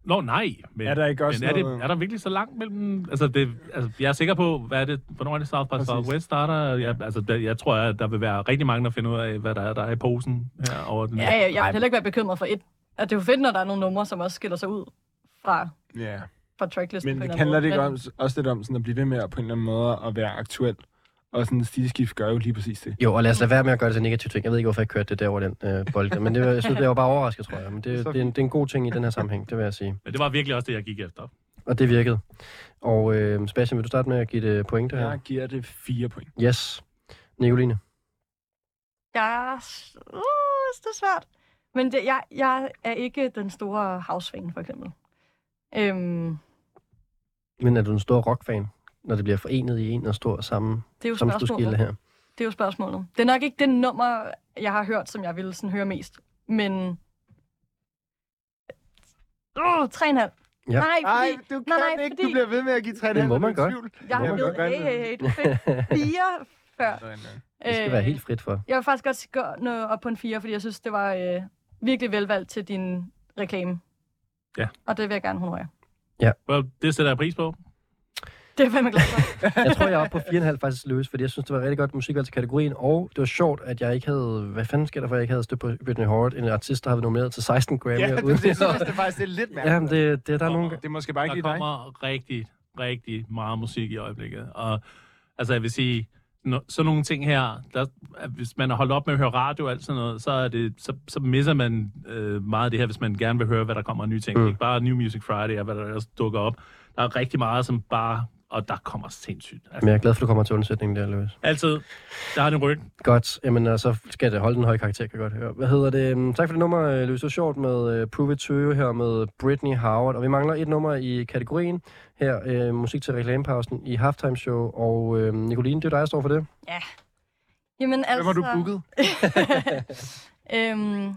Nå, nej. Men, Er der ikke også men er, noget- det, er der virkelig så langt mellem... Altså, det, altså, jeg er sikker på, hvad er det, hvornår er det South by. Southwest starter? Jeg, altså, der, jeg tror, at der vil være rigtig mange, der finder ud af, hvad der er, der er i posen her over den. ja, ja, jeg vil heller ikke være bekymret for et. At det er jo fedt, når der er nogle numre, som også skiller sig ud fra, Ja. Fra tracklisten. Men på en handler det ikke om, også lidt om sådan at blive ved med at på en eller anden måde at være aktuel. Og sådan en stilskift gør jo lige præcis det. Jo, og lad os lade være med at gøre det til negativt ting. Jeg ved ikke, hvorfor jeg kørte det der over den øh, bold. Men det, var, jeg synes, det var bare overrasket, tror jeg. Men det, det, er en, det er en god ting i den her sammenhæng, det vil jeg sige. Men det var virkelig også det, jeg gik efter. Og det virkede. Og øh, Sebastian, vil du starte med at give det pointe her? Jeg giver det fire point. Yes. Nicoline. Jeg er... Uh, det er svært. Men det, jeg, jeg er ikke den store house-fan, for eksempel. Øhm, Men er du en stor rockfan, når det bliver forenet i en og stor samme, det er jo skille spørgsmålet. her? Det er jo spørgsmålet. Det er nok ikke det nummer, jeg har hørt, som jeg ville sådan høre mest. Men... Åh, uh, 3,5. Ja. Nej, fordi... du kan nej, nej, ikke. fordi- Du bliver ved med at give tre Det må man godt. Jeg har givet... Hey, hey, hey, du fik fire før. Det skal være helt frit for. Jeg vil faktisk godt gå nå op på en 4, fordi jeg synes, det var øh, virkelig velvalgt til din reklame. Ja. Og det vil jeg gerne honorere. Well, det sætter jeg pris på. Det er jeg fandme glad for. Jeg tror, jeg er oppe på 4,5 faktisk løs, fordi jeg synes, det var rigtig godt musikvalg til kategorien, og det var sjovt, at jeg ikke havde... Hvad fanden sker der for, at jeg ikke havde stødt på Britney Howard, en artist, der har været nomineret til 16 Grammy. Ja, det, det, synes jeg, det er faktisk det er lidt mærkeligt. Jamen, det, det, der er nogle... Det er måske bare ikke Der lige dig. kommer rigtig, rigtig meget musik i øjeblikket. Og altså, jeg vil sige, no, sådan nogle ting her, der, hvis man har holdt op med at høre radio og alt sådan noget, så, er det, så, så misser man øh, meget af det her, hvis man gerne vil høre, hvad der kommer af nye ting. Mm. Mm. Ikke bare New Music Friday og hvad der også dukker op. Der er rigtig meget, som bare... Og der kommer sindssygt. Men Altså, jeg er glad for, at du kommer til undsætningen der, Louis. altid, der har den ryg. Godt. Jamen, så skal det holde den høje karakter, kan jeg godt høre. Hvad hedder det? Øhm, Tak for det nummer, øh, Louis. Det var sjovt med uh, Prove It To You her med Britney Howard. Og vi mangler et nummer i kategorien her. Øh, musik til reklamepausen i Halftime Show. Og øh, Nicoline, det er dig, der står for det. Jamen altså... Hvem har du booket? øhm,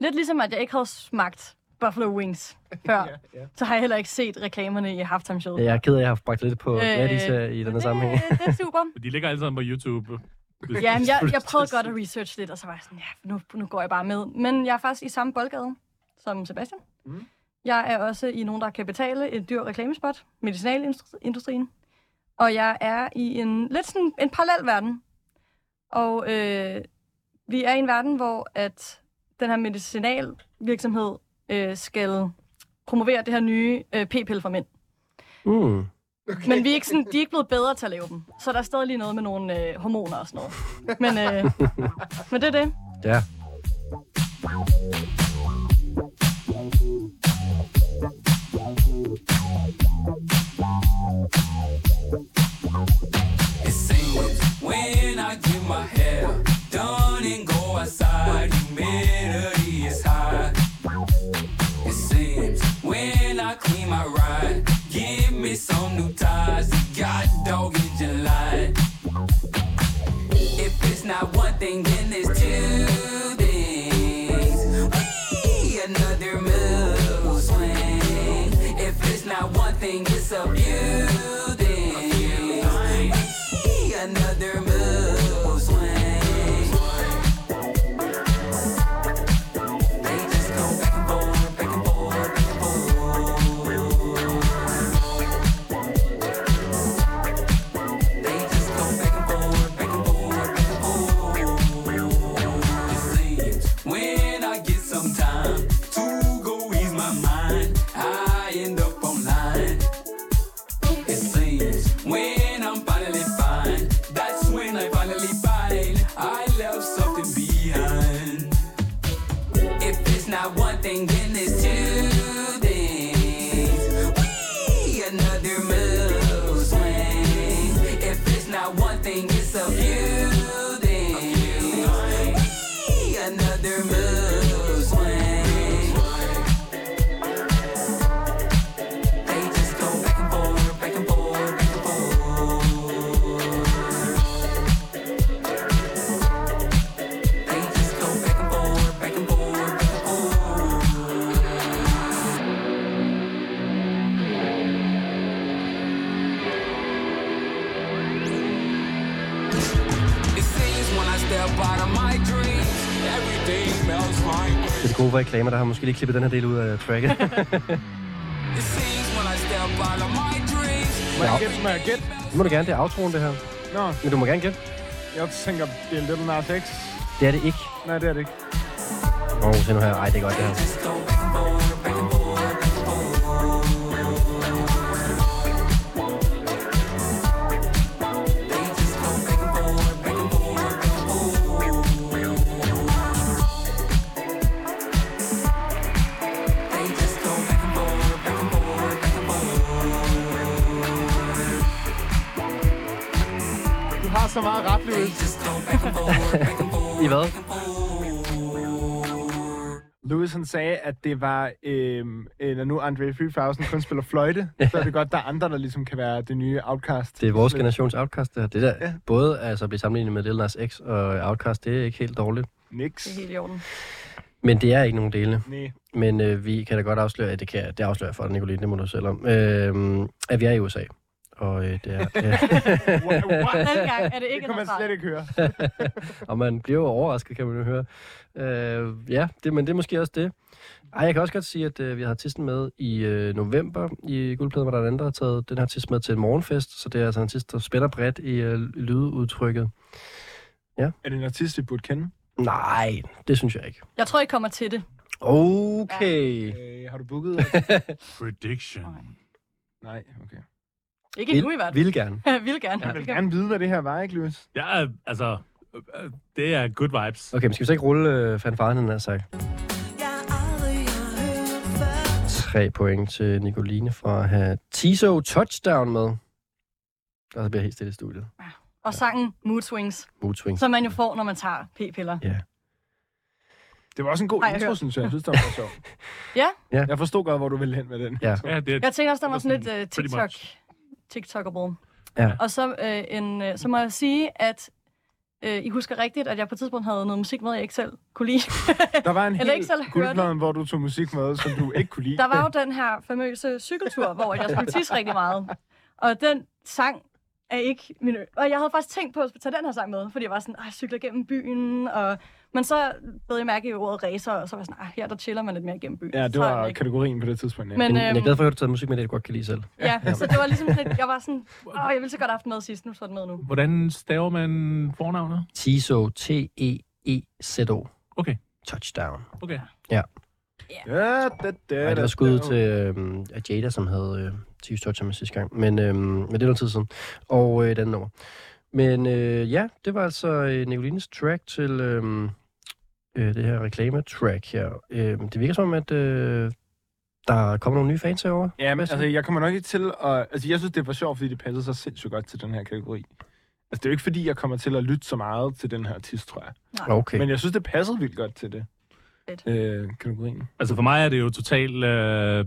lidt ligesom, at jeg ikke havde smagt Buffalo Wings før, Ja, ja. så har jeg heller ikke set reklamerne i halftime show. Jeg er ked af, at jeg har bragt lidt på Øh, Gladys her i denne sammenhæng. Det, det er super. De ligger alle sammen på YouTube. Ja, men jeg, jeg prøvede godt at researche lidt, og så var jeg sådan, ja, nu, nu går jeg bare med. Men jeg er faktisk i samme boldgade som Sebastian. Mm. Jeg er også i nogen, der kan betale et dyr reklamespot, medicinalindustrien. Og jeg er i en lidt sådan en parallel verden. Og øh, vi er i en verden, hvor at den her medicinalvirksomhed øh, skal promovere det her nye øh, p-pille for mænd. Mm. Okay. Men vi er ikke sådan, de er ikke blevet bedre til at lave dem. Så der er stadig lige noget med nogle øh, hormoner og sådan noget. Men, øh, men det er det. Ja. It a few! Another move swing. They just go back and forth, back and forth, back and forth. When I get some time Gode reklamer, der har måske lige klippet den her del ud af tracket. Må jeg gætte? Må jeg gætte? det må du gerne, det er outroen, det her. Nå, Men du må gerne gætte. jeg tænker, det er Little Nas X. Det er det ikke. Nej, det er det ikke. Åh, oh, se nu her. Ej, det er godt, det her. Forth, back and forth. I hvad? Louis han sagde, at det var, øhm, øh, når nu Andre 3000 kun spiller fløjte, så er det godt, der er andre, der ligesom kan være det nye Outcast. Det er vores generations Outcast, det her. Det der, Ja. ja. både altså, at blive sammenlignet med Lil Nas X og Outcast, det er ikke helt dårligt. Nix. Det er helt i orden. Men det er ikke nogen dele. Nej. Men øh, vi kan da godt afsløre, at det, kan, det afslører jeg for dig, Nicoline, det må du selv om, øh, at vi er i USA. Og øh, det er... Øh, er det Det ikke kan man slet ikke høre. og man bliver jo overrasket, kan man jo høre. Øh, ja, det, men det er måske også det. Ej, jeg kan også godt sige, at øh, vi har artisten med i øh, november i Guldpladen, hvor der er en anden, der har taget den her artist med til en morgenfest. Så det er altså en artist, der spænder bredt i øh, lydudtrykket. Er det en artist, vi burde kende? Nej, det synes jeg ikke. Jeg tror, I kommer til det. Okay. Øh, har du booket? Prediction. Nej, okay. Ikke nu i hvert fald. Vil gerne. Vil gerne. Jeg vil gerne vide, hvad det her var, ikke, Louis? Ja, altså, øh, det er good vibes. Okay, men skal vi så ikke rulle øh, fanfaren, han har sagt? Tre point til Nicoline for at have Tiso touchdown med. Og så bliver helt stille i studiet. Og sangen Mood Swings, Mood swing. som man jo får, når man tager p-piller. Ja. Det var også en god jeg intro, hørt. synes jeg. Jeg synes, det var sjovt. Ja. Ja. Jeg forstod godt, hvor du ville hen med den. Ja. Ja, det er, Jeg tænkte også, der var sådan lidt uh, TikTok, much. TikTokable. Ja. Og så, øh, en, øh, så må jeg sige, at øh, I husker rigtigt, at jeg på et tidspunkt havde noget musik med, jeg ikke selv kunne lide. Der var en Eller hel guldpladen, hvor du tog musik med, som du ikke kunne lide. Der var jo den her famøse cykeltur, hvor jeg skulle tisse rigtig meget. Og den sang er ikke min ø- Og jeg havde faktisk tænkt på at tage den her sang med, fordi jeg var sådan, "Ej, jeg cykler gennem byen, og... Men så blev jeg mærke i ordet racer, og så var jeg sådan, "Ej, her der chiller man lidt mere gennem byen. Ja, det Så var ikke. kategorien på det tidspunkt. Ja. Men, Men, jeg er øhm, glad for, at du har taget musik med det, du godt kan lide selv. Ja, så det var ligesom lidt, jeg var sådan, åh, jeg ville så godt have haft med sidst, nu står den med nu. hvordan staver man fornavnet? Tiso, T-E-E-Z-O. Okay. Touchdown. Okay. ja, det, det, Ej, det var skud til øhm, Jada, som havde øh, Tiso Touchdown med sidste gang. Men, øhm, men det er noget tid siden. Og øh, den nummer. Men øh, ja, det var altså øh, Nicolines track til øh, øh, det her reklame-track her. Øh, det virker som om, at øh, der kommer nogle nye fans herovre. Ja, men, altså, jeg kommer nok ikke til at... Altså, jeg synes, det var sjovt, fordi det passede så sindssygt godt til den her kategori. Altså, det er jo ikke, fordi jeg kommer til at lytte så meget til den her artist, tror jeg. Okay. Okay. Men jeg synes, det passede vildt godt til det. Fedt. Øh, kategorien. Altså for mig er det jo totalt øh,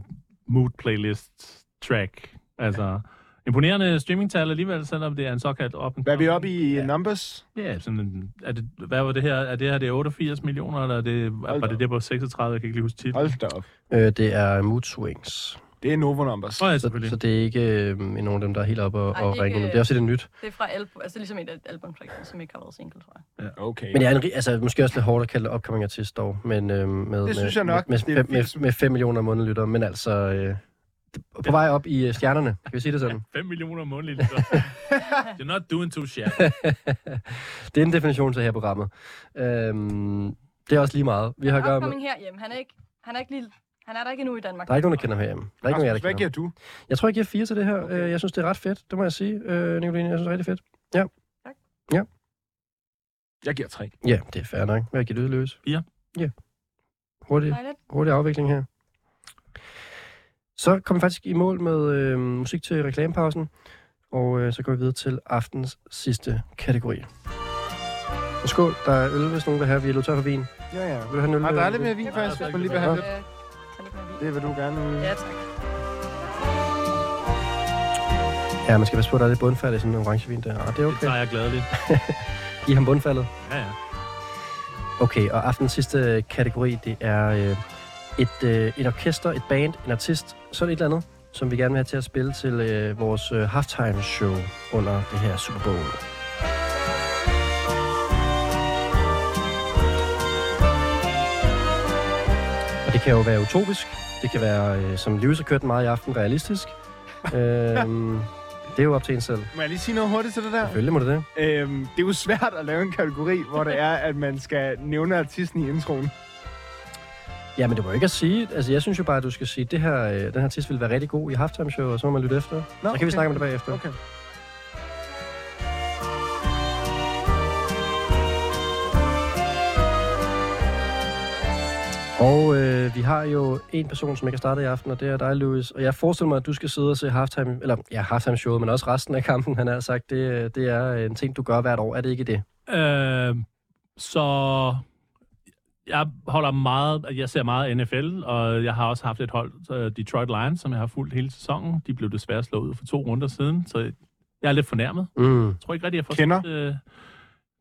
mood playlist track. Altså, imponerende streamingtal alligevel, selvom det er en såkaldt op Hvad er vi oppe i ja. numbers? Ja, sådan er det, hvad var det her? Er det her det er 88 millioner, eller er det, Hold var det det på 36? Jeg kan ikke lige huske titlen. Hold da op. Øh, det er Mood Swings. Det er Novo Numbers. Åh, ja, Så, så det er ikke øh, nogen af dem, der er helt oppe og, Ej, og ringe. Det er også lidt nyt. Det er fra album, altså ligesom et album, som ikke har været single, tror jeg. Okay. Men det er en, altså, måske også lidt hårdt at kalde upcoming artist dog, men øh, med, Det synes med, jeg nok. Med, med, med, med 5 millioner månedlyttere, men altså øh, på vej op i øh, stjernerne, kan vi sige det sådan? 5 millioner månedlige lytter. You're not doing too shabby. det er en definition til her programmet. Øhm, det er også lige meget. Vi har at gøre med, herhjemme, han er ikke, han er ikke lige, han er der ikke endnu i Danmark. der er ikke nogen, der kender ham herhjemme. Der er ikke nogen, Rasmus, der hvad giver du? Jeg tror, jeg giver 4 til det her. Okay. Jeg synes, det er ret fedt. Det må jeg sige, øh, Nicoline. Jeg synes, det er rigtig fedt. Jeg giver tre. Ja, det er fair nok. Hvad giver du løs? Fire. Ja. Hurtig, hurtig afvikling her. Så kom vi faktisk i mål med øh, musik til reklamepausen, og øh, så går vi videre til aftens sidste kategori. Og skål, der er øl, hvis nogen vil have. Vi er løbet tør for vin. Ja, ja. Vil du have en øl? Har der er lidt øh, mere vin, faktisk? er Jeg må lige lidt have Øh, lidt. Det vil du gerne. Ja, tak. Ja, man skal passe på, at der er lidt bundfald i sådan en orange vin der. Og det er Det okay. tager jeg gladeligt. I ham bundfaldet. Ja, ja. Okay, og aftens sidste kategori, det er øh, et, øh, et orkester, et band, en artist, sådan et eller andet, som vi gerne vil have til at spille til øh, vores øh, halftime show under det her Super Bowl. Og det kan jo være utopisk. Det kan være, øh, som Lewis har kørt meget i aften, realistisk. øhm, det er jo op til en selv. Må jeg lige sige noget hurtigt til det der? Selvfølgelig må det det. Øhm, det er jo svært at lave en kategori, hvor det er, at man skal nævne artisten i introen. Ja, men det må ikke at sige. Altså, jeg synes jo bare, at du skal sige, at det her, øh, den her artist vil være rigtig god i halftime show, og så må man lytte efter. Nå, så kan okay. vi snakke om det bagefter. Okay. Og øh, vi har jo en person, som ikke har startet i aften, og det er dig, Louis. Og jeg forestiller mig, at du skal sidde og se halftime, eller ja, halftime showet, men også resten af kampen, han har sagt, det, øh, det er en ting, du gør hvert år. Er det ikke det? Øh, så jeg holder meget, jeg ser meget NFL, og jeg har også haft et hold, øh, Detroit Lions, som jeg har fulgt hele sæsonen. De blev desværre slået ud for to runder siden, så jeg er lidt fornærmet. Mm. Jeg tror ikke rigtig, jeg får Kender? set, øh,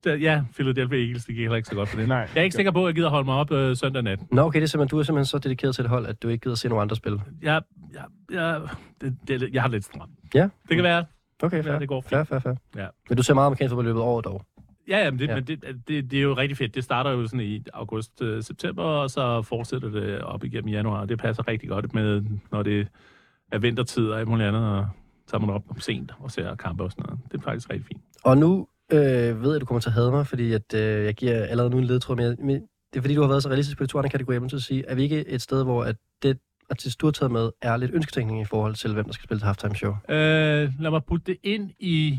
det, ja, Philadelphia Eagles, det gik heller ikke så godt for det. Nej. Jeg er ikke sikker på, at jeg gider holde mig op øh, søndag nat. Nå, okay, det er simpelthen, du er simpelthen så dedikeret til et hold, at du ikke gider se nogen andre spil. Jeg, jeg, jeg, det, det, jeg har det lidt stramt. Ja. Det kan være, Okay, Ja, fair. det går fint. Fair, fair, fair. Ja. Men du ser meget amerikansk fodbold i løbet året dog. Ja, ja, men, det, Ja. men det, det, det er jo rigtig fedt. Det starter jo sådan i august-september, og så fortsætter det op igennem januar. Det passer rigtig godt med, når det er vintertid og alt muligt andet, og så er man op sent og ser kampe og sådan noget. Det er faktisk rigtig fint. Og nu øh, ved jeg, at du kommer til at hade mig, fordi at, øh, jeg giver allerede nu en ledtråd, men, jeg, men det er fordi, du har været så realistisk på de kategorier, men til at sige, er vi ikke et sted, hvor at det artist, du har taget med, er lidt ønsketænkning i forhold til, hvem der skal spille til halftime show? Øh, lad mig putte det ind i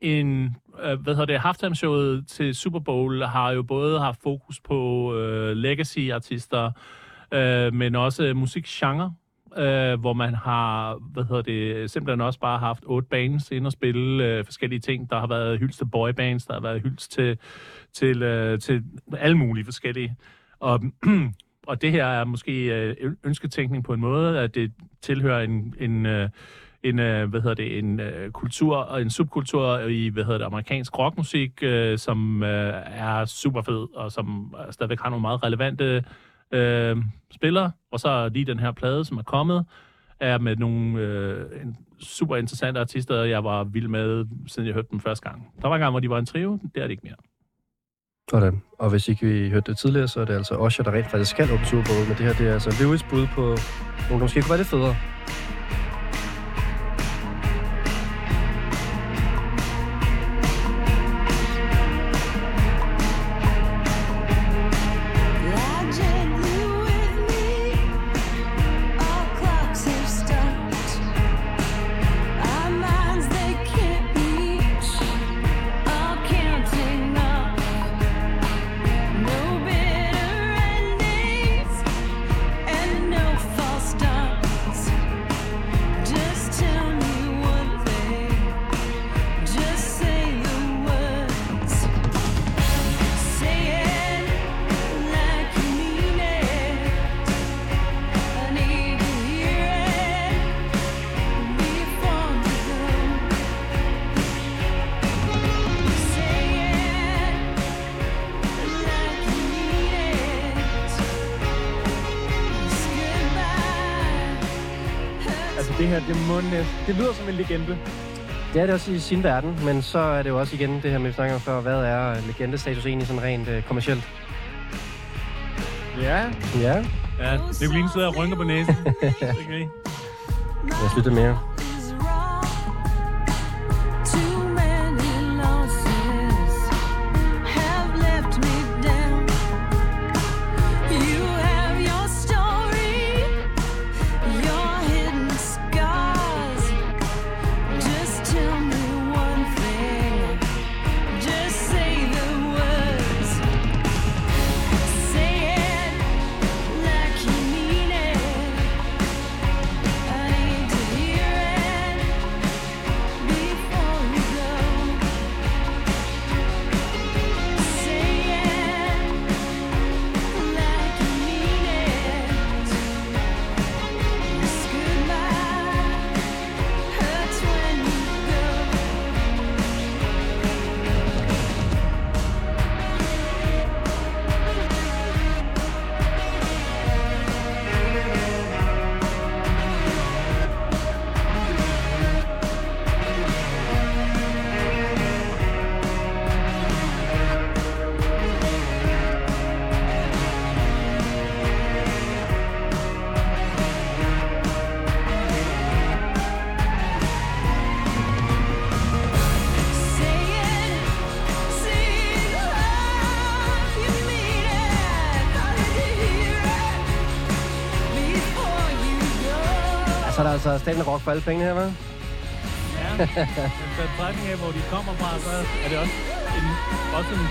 en, øh, hvad hedder det, halftime-showet til Super Bowl har jo både haft fokus på øh, legacy-artister, øh, men også musikgenre, øh, hvor man har, hvad hedder det, simpelthen også bare haft otte bands ind og spille øh, forskellige ting. Der har været hyldst til boybands, der har været hyldst til, til, øh, til alle mulige forskellige. Og, og det her er måske øh, ønsketænkning på en måde, at det tilhører en, en øh, en, øh, hvad hedder det, en øh, kultur og en subkultur i, hvad hedder det, amerikansk rockmusik, øh, som øh, er super fed, og som øh, stadigvæk har nogle meget relevante øh, spillere. Og så lige den her plade, som er kommet, er med nogle øh, en super interessante artister, jeg var vild med, siden jeg hørte dem første gang. Der var en gang, hvor de var en trio, det er det ikke mere. Sådan. Og hvis ikke vi hørte det tidligere, så er det altså Osher, der rent faktisk skal åbne Super Bowl, men det her det er altså Lewis bud på nogle, der måske kunne være lidt federe. Det en legende. Det er det også i sin verden, men så er det jo også igen det her med, vi snakker om før, hvad er legendestatus egentlig sådan rent øh, kommercielt? Ja. Ja, Ja, Nicoline sidder og rynker på næsen. Okay. jeg det mere. Altså stadig rock for alle pengene her, hva'? Ja, men så af, hvor de kommer fra, så er det også en, også en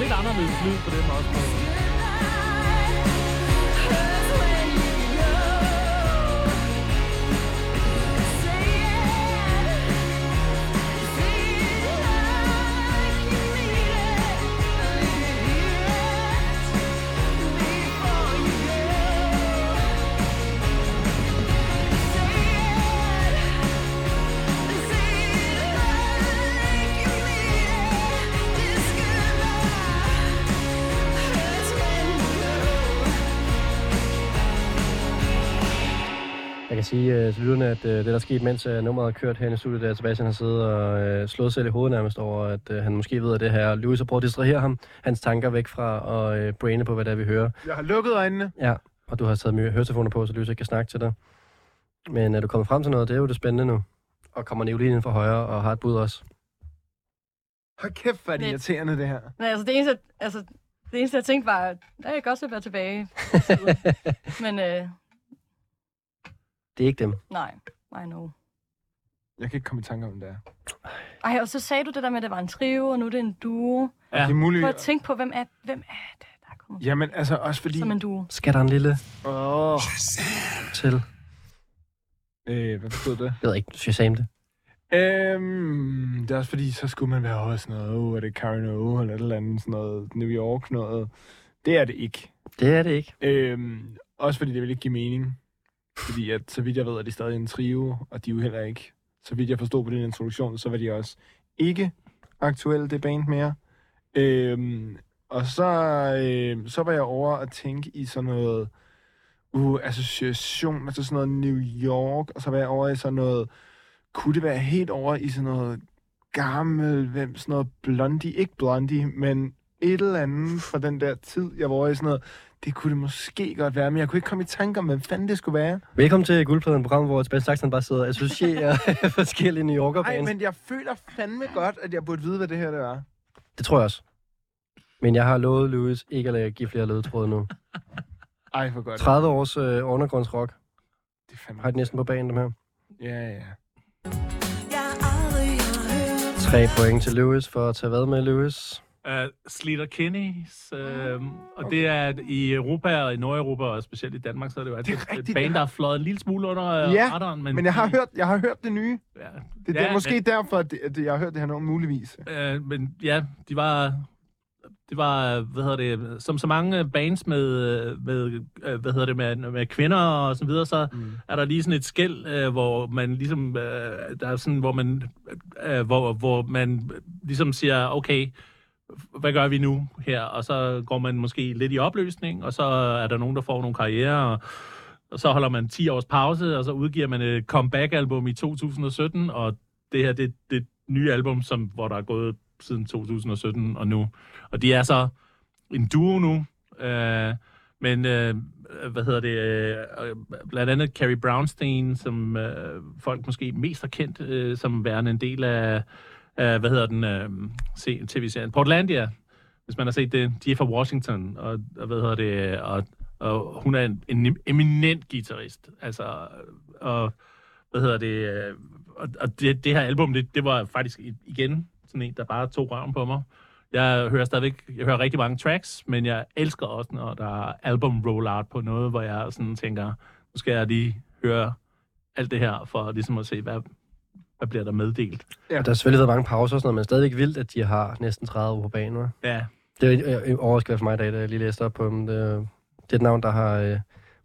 lidt anderledes lyd på dem også. Sige øh, til lytterne, at øh, det, der skete, mens øh, nummeret har kørt her i studiet, der Sebastian har siddet og øh, slået sig i hovedet nærmest over, at øh, han måske ved, at det her Louis har prøvet at distrahere ham, hans tanker væk fra at øh, braine på, hvad det er, vi hører. Jeg har lukket øjnene. Ja, og du har taget mye høretelefoner på, så Louis ikke kan snakke til dig. Men er du kommet frem til noget, det er jo det spændende nu. Og kommer Nicoline ind fra højre og har et bud også. Hold kæft, hvor er det Lidt. irriterende, det her. Men altså, det eneste, altså, det eneste jeg tænkte var, at jeg kan godt være tilbage. Men øh, Det er ikke dem. nej, I know. Jeg kan ikke komme i tanke om det er. Ej, og så sagde du det der med, at det var en trio, og nu er det en duo. Ja. Det er muligt. Prøv at tænke på, hvem er, hvem er det, der er kommet Jamen, altså også fordi... som en duo? Skal der en lille Åh, til? øh, hvad betød det? Jeg ved ikke, du skal sige det. Øhm, det er også fordi, så skulle man være også sådan noget, oh, er det Karen O, eller et eller andet, sådan noget New York noget. Det er det ikke. Det er det ikke. Øhm, også fordi det vil ikke give mening. Fordi at, så vidt jeg ved, er de stadig en trio, og de er jo heller ikke, så vidt jeg forstod på din introduktion, så var de også ikke aktuelle, det band mere. Øhm, og så, øh, så var jeg over at tænke i sådan noget uh, association, altså sådan noget New York, og så var jeg over i sådan noget, kunne det være helt over i sådan noget gammel, hvem, sådan noget Blondie, ikke Blondie, men et eller andet fra den der tid, jeg var over i sådan noget, det kunne det måske godt være, men jeg kunne ikke komme i tanke om, hvad fanden det skulle være. Velkommen til Guldpladen, program, hvor Sebastian Saxon bare sidder og associerer forskellige New Yorker Nej, bands. men jeg føler fandme godt, at jeg burde vide, hvad det her det er. Det tror jeg også. Men jeg har lovet Louis ikke at lade- give flere ledetråde nu. Ej, for godt. 30 års øh, undergrundsrock. Det er fandme... Har de næsten på banen, dem her. Ja, ja. Tre point til Louis for at tage hvad med, Louis? Uh, Slater Kinney's, uh, og det er i Europa og i Nordeuropa, og specielt i Danmark, så er det jo altid Det er et rigtigt, band, ja. der er fløjet en lille smule under øh, Ja, radaren. Men, Men jeg har hørt, jeg har hørt det nye. Ja, Det, er måske derfor, at, det, at jeg har hørt det her nummer muligvis. Øh, men ja, de var... Det var, hvad hedder det, som så mange bands med, med øh, hvad hedder det, med, med kvinder og så videre, så mm. er der lige sådan et skæld, øh, hvor man ligesom, øh, der er sådan, hvor man, øh, hvor, hvor man ligesom siger, okay, hvad gør vi nu her? Og så går man måske lidt i opløsning, og så er der nogen, der får nogle karriere, og og så holder man 10 års pause, og så udgiver man et comeback-album i 2017, og det her, det det nye album, som, hvor der er gået siden 2017 og nu. Og de er så en duo nu, øh, men øh, hvad hedder det, øh, blandt andet Carrie Brownstein, som øh, folk måske mest har kendt øh, som værende en del af, af hvad hedder den, øh, se, tv-serien? Portlandia, hvis man har set det, de er fra Washington, og, og hvad hedder det, og, og hun er en, en eminent guitarist, altså, og hvad hedder det, øh, og, og det, det her album, det, det var faktisk igen sådan en, der bare tog røven på mig. Jeg hører stadigvæk, jeg hører rigtig mange tracks, men jeg elsker også, når der er album rollout på noget, hvor jeg sådan tænker, nu skal jeg lige høre alt det her, for ligesom at se, hvad, hvad bliver der meddelt. Ja. Der har selvfølgelig været mange pauser og sådan noget, men stadigvæk vildt, at de har næsten 30 år på banen. hva'? Ja, Det er øh, overraskende for mig i dag, da jeg lige læste op på dem. Det, det er et navn, der har øh,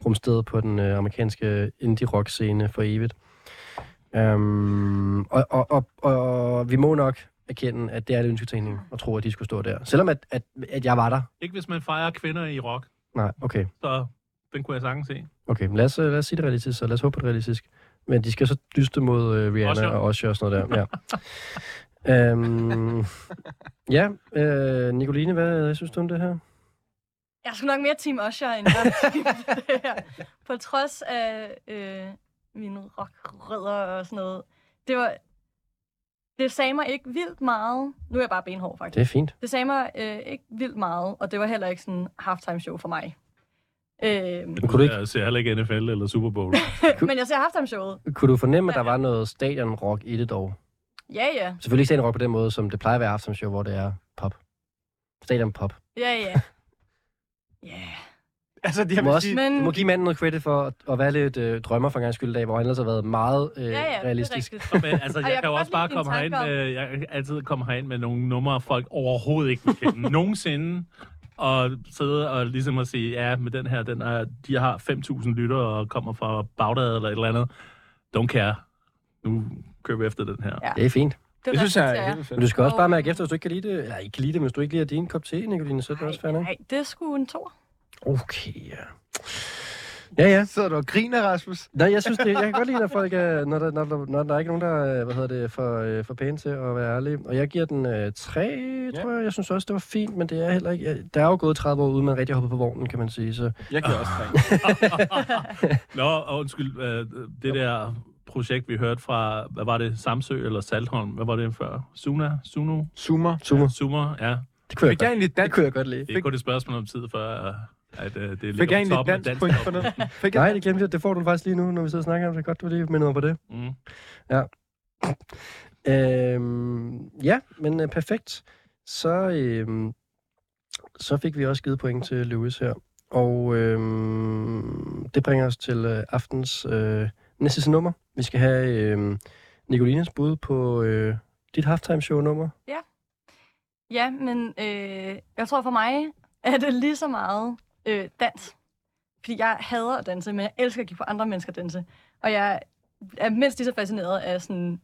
rumsteret på den øh, amerikanske indie-rock-scene for evigt. Um, og, og, og, og vi må nok erkende, at det er en ønsketænkning at tro, at de skulle stå der. Selvom at, at, at jeg var der. ikke hvis man fejrer kvinder i rock, Nej, okay. så den kunne jeg sagtens se. Okay, men lad os, øh, lad os sige det realistisk, og lad os håbe på det realistisk. Men de skal så dyste mod øh, Rihanna Usher. og Usher og sådan noget der. Ja, um, ja øh, Nicoline, hvad synes du om det her? Jeg er sgu nok mere Team Usher, end det her. På trods af øh, mine rockrødder og sådan noget. Det var... Det sagde mig ikke vildt meget. Nu er jeg bare benhård, faktisk. Det er fint. Det sagde mig øh, ikke vildt meget, og det var heller ikke sådan en halftime show for mig. Øh, Men kunne du ikke, Jeg ser heller ikke NFL eller Super Bowl. men jeg ser halftime showet. kunne du fornemme, at der var noget stadionrock i det dog? Ja, ja. Selvfølgelig ikke stadionrock på den måde, som det plejer at være aften show, hvor det er pop. Stadion pop. Ja, ja. Ja. Altså, det Du jeg må, også, sige, Men- du må give manden noget credit for at, at være lidt øh, drømmer for en gang skyld i dag, hvor han ellers har været meget øh, Ja, ja, realistisk. det er. Men, altså, jeg, jeg kan jo kan også bare komme herind med, jeg kan altid komme herind med nogle numre, folk overhovedet ikke vil kende. Nogensinde. Og sidde og ligesom at sige, ja, med den her, den er, de har 5.000 lytter og kommer fra Bagdad eller et eller andet. Don't care. Nu køber vi efter den her. Ja. Det er fint. Det, det synes jeg er helt Men du skal også Og- bare mærke efter, hvis du ikke kan lide det. Eller ikke kan lide det, men hvis du ikke lige din kop te, Nicoline, så er det også fair. Nej, det er sgu en tor. Okay, ja. Ja, ja. Sidder du og griner, Rasmus? Nej, jeg synes det, jeg kan godt lide, når folk er, når der, når, der, når der er ikke nogen, der er, hvad hedder det, for, øh, for pæne til at være ærlige. Og jeg giver den øh, tre, tror jeg. Jeg synes også, det var fint, men det er heller ikke... Der er jo gået 30 år uden man rigtig hoppet på vognen, kan man sige. Så Jeg giver også tre. Nå, og undskyld, øh, det der projekt, vi hørte fra, hvad var det, Samsø eller Saltholm? Hvad var det før? Suna? Suno? Zoomer. super. Sumer, ja. Det kunne jeg, jeg godt, egentlig det kunne jeg godt lide. Det er kun et spørgsmål om tid, før at, øh, det fik jeg egentlig toppen af dansk point for den? Fik jeg Nej, det glemte jeg. Det får du faktisk lige nu, når vi sidder og snakker om det. Godt, du lige minder mig på det. Mm. Øhm, ja, men øh, perfekt. Så, øhm, så fik vi også givet point til Lewis her. Og øhm, det bringer os til øh, aftens øh, næste nummer. Vi skal have øh, Nicolines bud på øh, dit halftime show nummer. Ja, men øh, jeg tror for mig, er det lige så meget øh, dans. Fordi jeg hader at danse, men jeg elsker at kigge på andre mennesker danse. Og jeg er mindst lige så fascineret af sådan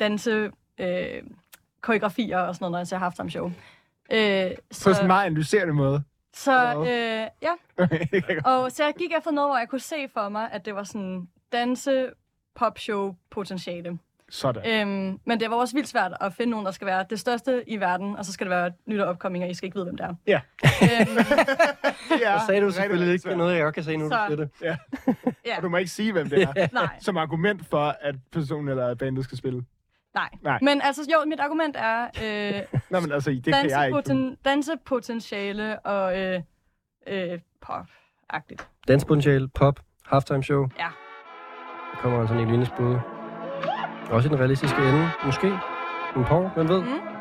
danse, øh, koreografier og sådan noget, når jeg ser halftime show. Øh, på så, sådan en meget analyserende måde. så Wow. øh, ja, Okay, og så jeg gik efter noget, hvor jeg kunne se for mig, at det var sådan danse, popshow potentiale. Sådan. Øhm, men det var også vildt svært at finde nogen, der skal være det største i verden, og så skal det være nyt og opkoming, og I skal ikke vide, hvem det er. Ja. Øhm, Ja, Og sagde du selvfølgelig ikke. Noget, jeg kan se nu, du Så- siger det. ja, Og du må ikke sige, hvem det er. nej, Som argument for, at personen eller bandet skal spille. nej. Nej. Men altså, jo, mit argument er øh, Nå, men altså, det kan jeg ikke. dansepoten- dansepotentiale og øh, øh, pop-agtigt. Danspotentiale, pop, halftime show. Ja. Der kommer altså Nicolines bud. Også i den realistiske ende, måske. En par, hvem ved? Mm.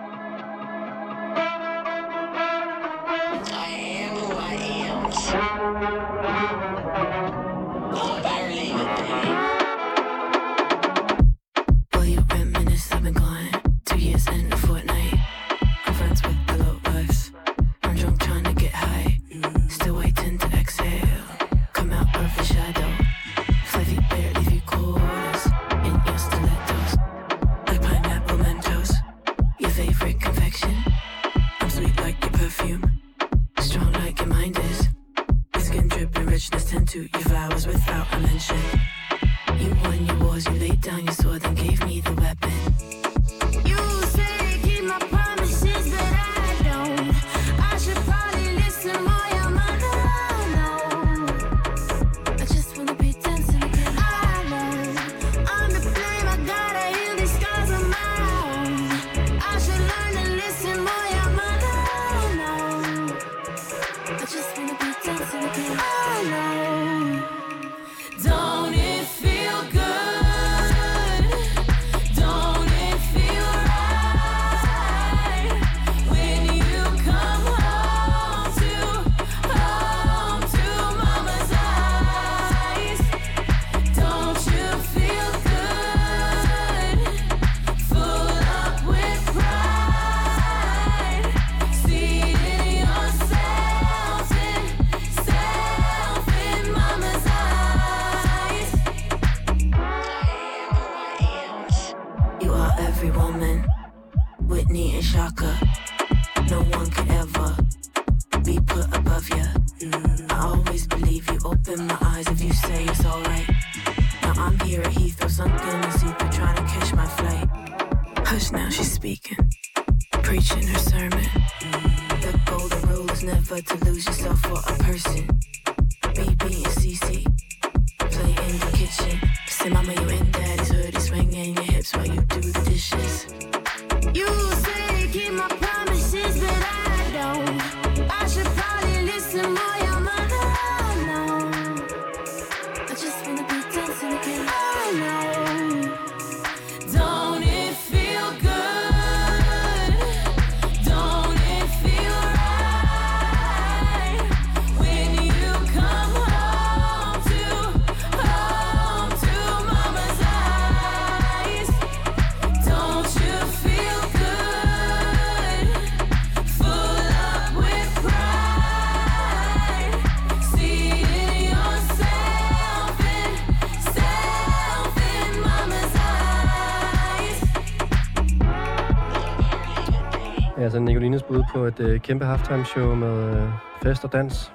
På et øh, kæmpe halftime show med øh, fest og dans.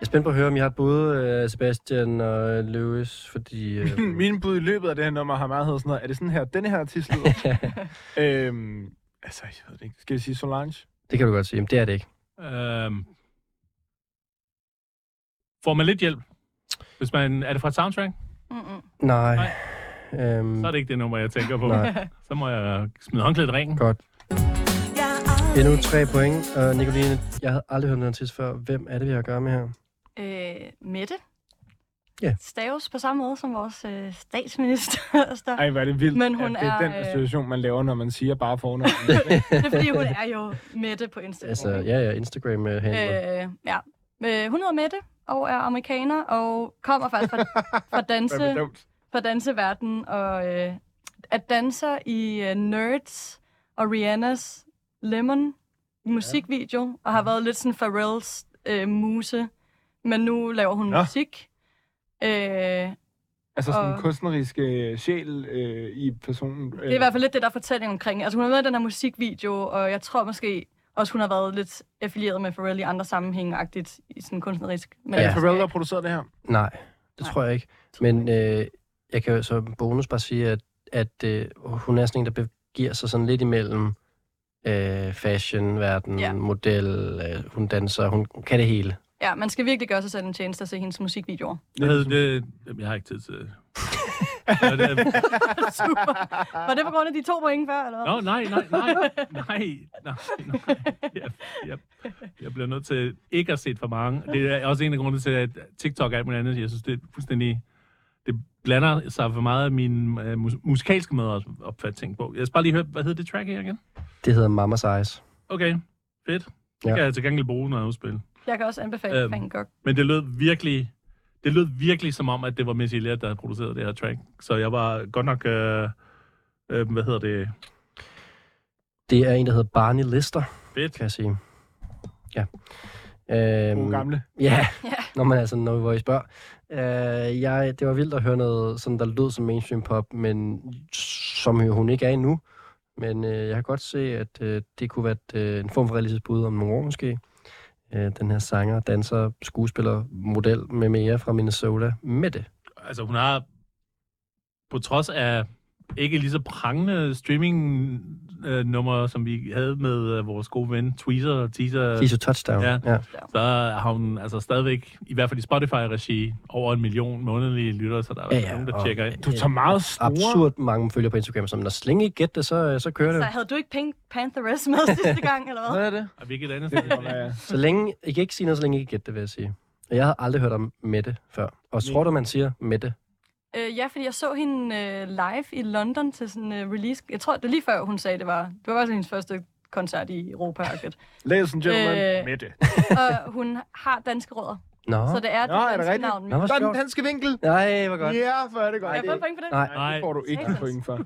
Jeg er spændt på at høre, om I har et bud, øh, Sebastian og Lewis, fordi... Øh, Min bud i løbet af det her nummer har meget hedder sådan noget. Er det sådan her, denne her artist lyder? øhm, altså, jeg ved det ikke. Skal vi sige Solange? det kan du godt sige, men det er det ikke. Øhm, får man lidt hjælp? Hvis man, er det fra et soundtrack? Mm-mm. Nej. Nej. Øhm, Så er det ikke det nummer, jeg tænker på. Nej. Så må jeg smide håndklædet i ringen. Godt. Endnu tre point. Og Nicoline, jeg havde aldrig hørt den artist før. Hvem er det, vi har at gøre med her? Øh, Mette. Ja. Staves på samme måde som vores øh, statsminister. Ej, hvor er det vildt, Men hun at det er, er, den øh, situation, man laver, når man siger bare fornavn. det er fordi, hun er jo Mette på Instagram. Altså, ja, ja, instagram øh, handler. Øh, ja. Øh, hun hedder Mette og er amerikaner og kommer faktisk fra, fra, er danse, fra danseverdenen og øh, er danser i øh, Nerds og Rihannas Lemon musikvideo og har været lidt sådan Pharrells øh, muse, men nu laver hun Nå. musik. Øh, Altså sådan en kunstnerisk øh, sjæl øh, i personen. Det er i hvert fald lidt det, der er fortælling omkring. Altså, hun har været i den her musikvideo, og jeg tror måske også, hun har været lidt affilieret med Pharrell i andre sammenhæng-agtigt i sådan kunstnerisk. Men Er det Ja. Pharrell, der har produceret det her? Nej, det Nej. tror jeg ikke. Men øh, jeg kan jo som bonus bare sige, at, at øh, hun er sådan en, der begiver sig sådan lidt imellem øh, fashion-verden, Ja. model, øh, hun danser, hun kan det hele. Ja, man skal virkelig gøre sig selv en tjeneste at se hendes musikvideoer. Jeg, havde, det, jamen, jeg har ikke tid til det. Ja, det er- Super. Var det på grund af de to point før, eller hvad? Nå, nej, nej, nej, nej, nej, nej. Jeg, jeg, jeg bliver nødt til ikke at se for mange. Det er også en af grundene til, at TikTok og alt muligt andet, jeg synes, det er fuldstændig... Blander sig for meget af min uh, mus- musikalske måde at opfatte ting på. Jeg skal bare lige høre, hvad hedder det track her igen? Det hedder Mama's Eyes. Okay, fedt. Det Ja. kan jeg til gengæld bruge, når jeg udspiller. Jeg kan også anbefale Øhm. Van Gogh. Men det lød virkelig... Det lød virkelig som om, at det var Missy Elliott, der havde produceret det her track. Så jeg var godt nok... Øh, øh, hvad hedder det? Det er en, der hedder Barney Lister, Fedt. kan jeg sige. Ja. Øhm, Gode gamle. Ja, Ja når man altså, når vi var i spørg. Øh, jeg, det var vildt at høre noget, sådan, der lød som mainstream pop, men som jo hun ikke er endnu. Men øh, jeg kan godt se, at øh, det kunne være et, øh, en form for realistisk om nogle år måske. øh, den her sanger, danser, skuespiller, model med mere fra Minnesota, Mette. Altså, hun har på trods af ikke lige så prangende streaming streaming-nummer, som vi havde med øh, vores gode ven Tweezer, Teaser, Teaser Touchdown. Ja. ja. så har hun altså stadigvæk, i hvert fald i Spotify-regi, over en million månedlige lyttere, så der er Ja, ja, nogen, der og- tjekker ind. Du tager meget store... Absurd mange følger på Instagram, som når slet ikke gætte det, så, så kører det. Så havde du ikke Pink Pantheress med sidste gang, eller hvad? Hvad er det? Og hvilket andet Det sted? Så længe, I kan ikke sige noget, så længe I ikke gætte det, vil jeg sige. Jeg har aldrig hørt om Mette før. Og tror du, man siger Mette? Øh, ja, fordi jeg så hende øh, live i London til sådan en øh, release. Jeg tror, det er lige før, hun sagde, det var. Det var faktisk hendes første koncert i Europa. Ladies and gentlemen, Øh, Mette. og hun har danske rødder. Nå, Så det er det Nå, er det danske rigtigt? navn. Nå, er den danske vinkel. Nej, hvor godt. Ja, hvor er det godt. Har jeg fået point for det? Nej, Nej, Det får du ikke point for.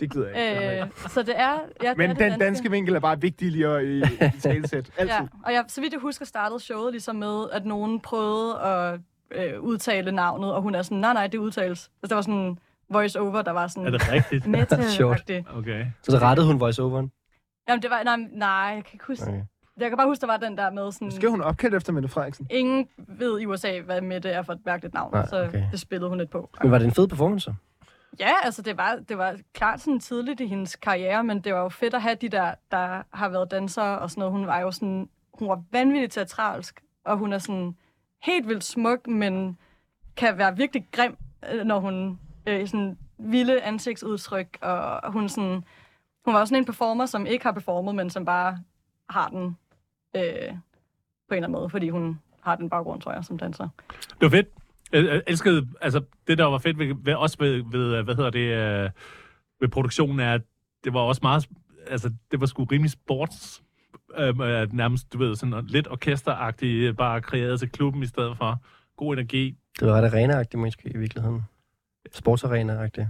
Det gider jeg ikke. Øh, så det er, ja, det Men er den det danske vinkel er bare vigtig lige at i, i talsæt. Altid. Ja, og jeg, så vidt jeg husker, startede showet ligesom med, at nogen prøvede at øh, udtale navnet, og hun er sådan, nej, nej, det udtales. Altså, der var sådan en voice-over, der var Er sådan det rigtigt? Sjovt. Okay. Så, så rettede hun voiceoveren. Jamen, det var, nej, nej, jeg kan ikke huske. Okay. Jeg kan bare huske, der var den der med sådan... Skal hun opkaldt efter Mette Frederiksen? Ingen ved i USA, hvad Mette er for et mærkeligt navn, Nej, så okay. det spillede hun lidt på. Men var det en fed performance? Ja, altså det var, det var klart sådan tidligt i hendes karriere, men det var jo fedt at have de der, der har været dansere og sådan noget. Hun var jo sådan, hun var vanvittigt teatralsk, og hun er sådan helt vildt smuk, men kan være virkelig grim, øh, når hun øh, sådan vilde ansigtsudtryk, og hun sådan, hun var også sådan en performer, som ikke har performet, men som bare har den øh, på en eller anden måde, fordi hun har den baggrund, tror jeg, som danser. Det var fedt. Jeg elskede, altså det der var fedt ved, ved også ved, ved, øh, hvad hedder det, øh, ved produktionen er, at det var også meget, altså det var sgu rimelig sports, øh, øh, nærmest, du ved, sådan lidt orkesteragtigt, øh, bare kreeret til klubben i stedet for. God energi. Det var ret arena måske i virkeligheden. Sportsarena-agtigt.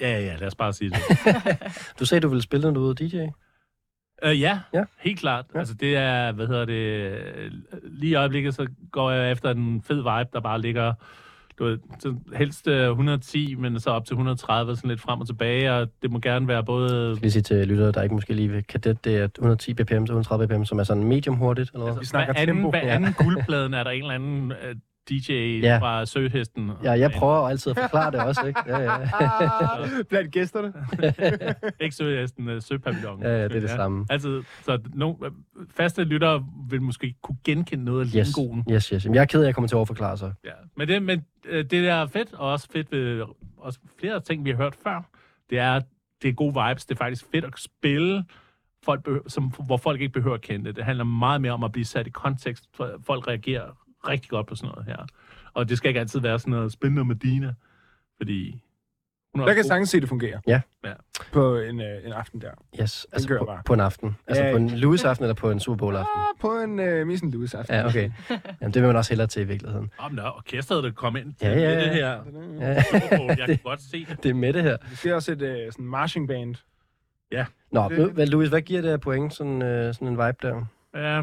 Ja, ja, lad os bare sige det. Du sagde, du ville spille, når du var DJ. Uh, ja, Ja. helt klart. Ja. Ja. Altså det er, hvad hedder det, øh, lige i øjeblikket, så går jeg efter en fed vibe, der bare ligger, du ved, helst øh, 110, men så op til 130, sådan lidt frem og tilbage, og det må gerne være både... Jeg skal lige sige til lyttere, der ikke måske lige vil kadet, det er 110 bpm til 130 bpm, som er sådan medium hurtigt, eller hvad? Vi snakker hver anden, tempo. Hver anden guldpladen er der en eller anden uh, DJ Ja. ja. fra Søhesten. Ja, jeg prøver altid at forklare det også, ikke? Ja, ja. Blandt gæsterne. Ikke Søhesten, uh, Søpavillon. Ja, ja, det er det samme. Altså, så no, faste lyttere vil måske kunne genkende noget af Yes, lingoen. yes, yes. Jamen, jeg er ked af, at jeg kommer til at overforklare sig. Ja, men det, men øh, det der er fedt, og også fedt ved også flere ting, vi har hørt før, det er, det er gode vibes. Det er faktisk fedt at spille, folk behøver, som, hvor folk ikke behøver at kende det. Det handler meget mere om at blive sat i kontekst. for Folk reagerer rigtig godt på sådan noget her. Og det skal ikke altid være sådan noget spændende med Dina, fordi... Hun er Der kan sagtens se, det fungerer. Ja. Ja. På en, øh, en aften der. Yes, altså kører på, bare. på en aften. Altså Ja, på en Louis-aften eller på en Super Bowl-aften? Ah, på en øh, Missen Lewis aften. Ja, okay. Jamen, det vil man også hellere til i virkeligheden. Om der er orkestret, der kommer ind til Ja, ja, det ja. her. Ja. Super Bowl. Jeg kan godt se det. Det er med det her. Vi ser også et øh, sådan marching band. Nå, Det- det... hvad, Louis, hvad giver det af point, sådan, øh, sådan en vibe der? Ja.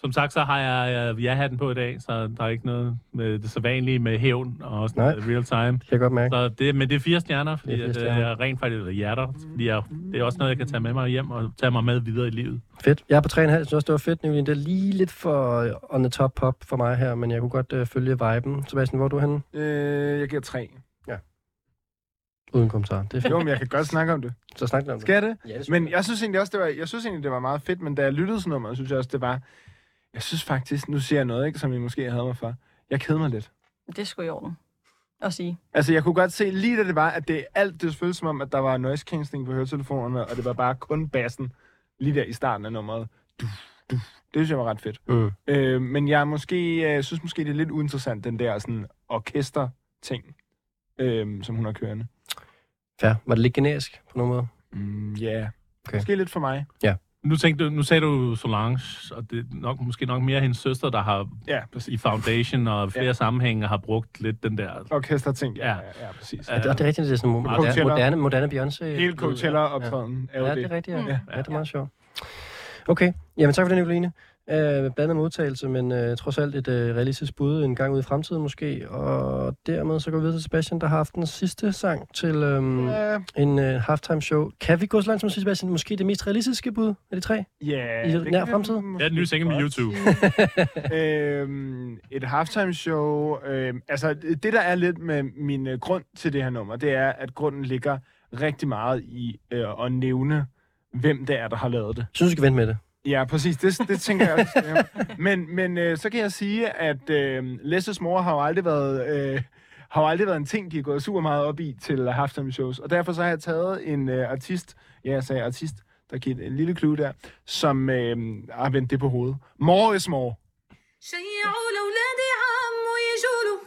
Som sagt, så har jeg øh, ja-hatten på i dag, så der er ikke noget med det så vanlige med hævn og sådan Nej. real time. Det kan jeg godt mærke. Så det, men det er fire stjerner, fordi Det er fire det er, stjerner. jeg rent faktisk eller hjerter. Fordi jeg, det er også noget, jeg kan tage med mig hjem og tage mig med videre i livet. Fedt. Jeg er på 3,5. Jeg synes også, det var fedt, Nicolene. Det er lige lidt for øh, on the top pop for mig her, men jeg kunne godt øh, følge viben. Sebastian, hvor er du henne? Øh, jeg giver tre. Uden kommentar. Det er fint. Jo, men jeg kan godt snakke om det. Så snak lidt om det. Skal jeg det? Ja, det Men jeg synes egentlig også, det var, jeg synes egentlig, det var meget fedt, men da jeg lyttede til nummeret, synes jeg også, det var... Jeg synes faktisk, nu siger jeg noget, ikke, som I måske havde mig for. Jeg kedede mig lidt. Det skulle i orden at sige. Altså, jeg kunne godt se, lige da det var, at det alt, det føltes som om, at der var noise cancelling på høretelefonerne, og det var bare kun bassen lige der i starten af nummeret. Du, du. Det synes jeg var ret fedt. Mm. Øh, men jeg måske, jeg synes måske, det er lidt uinteressant, den der sådan orkester-ting, øh, som hun har kørende. Fair. Var det lidt generisk på nogen måde? Mm, ja, yeah. Okay. måske lidt for mig. Nu, tænkte, du- nu sagde du Solange, og det er nok, måske nok mere hendes søster, der har Ja, præcis. i Foundation og flere Ja. ja. sammenhænge har brugt lidt den der... Orkester-ting, ja, Ja. ja, ja præcis. Ja. Ja, det, og det er rigtigt, det er sådan moderne, moderne, moderne Beyoncé. Hele Coachella-optræden er jo Ja, det. det er rigtigt, ja. Mm. ja. ja det er meget sjovt. Okay, jamen tak for det, Nicoline. Øh, blandet modtagelse, men øh, trods alt et øh, realistisk bud en gang ud i fremtiden måske. Og dermed så går vi videre til Sebastian, der har haft den sidste sang til øhm, Ja. en øh, halftime show. Kan vi gå så langt som at sige, Sebastian, måske det mest realistiske bud af de tre? Ja, I det nær fremtid? Ja, den nye single med YouTube. øhm, et halftime show. Øhm, altså, det der er lidt med min øh, grund til det her nummer, det er, at grunden ligger rigtig meget i øh, at nævne, hvem det er, der har lavet det. Synes du skal vente med det? Ja, præcis. Det, det tænker jeg også. men men øh, så kan jeg sige, at øh, Lesses mor har jo aldrig været... Øh, har jo aldrig været en ting, de er gået super meget op i til halftime shows. Og derfor så har jeg taget en øh, artist, ja, jeg sagde artist, der giver et, en lille clue der, som øh, har vendt det på hovedet. More is more. شيعوا لولادي عم ويجولوا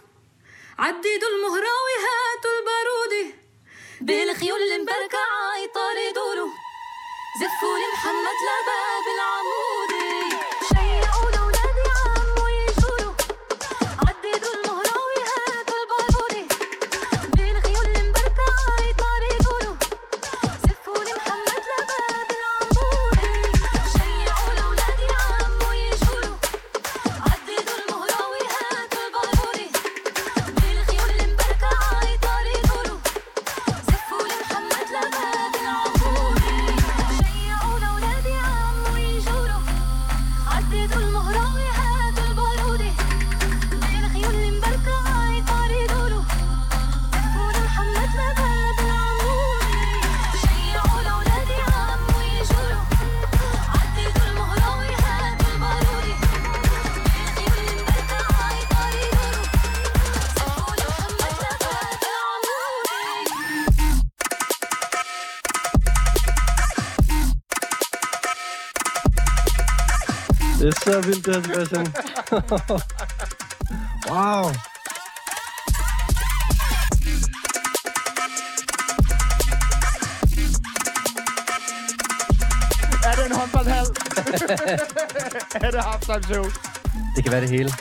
عددوا المهراوي هاتوا البارودي بالخيول المبركة عيطاردوا له زفوا لمحمد لباب العمودي wow. Er det en håndboldhal? er det halftime show? Det kan være det hele.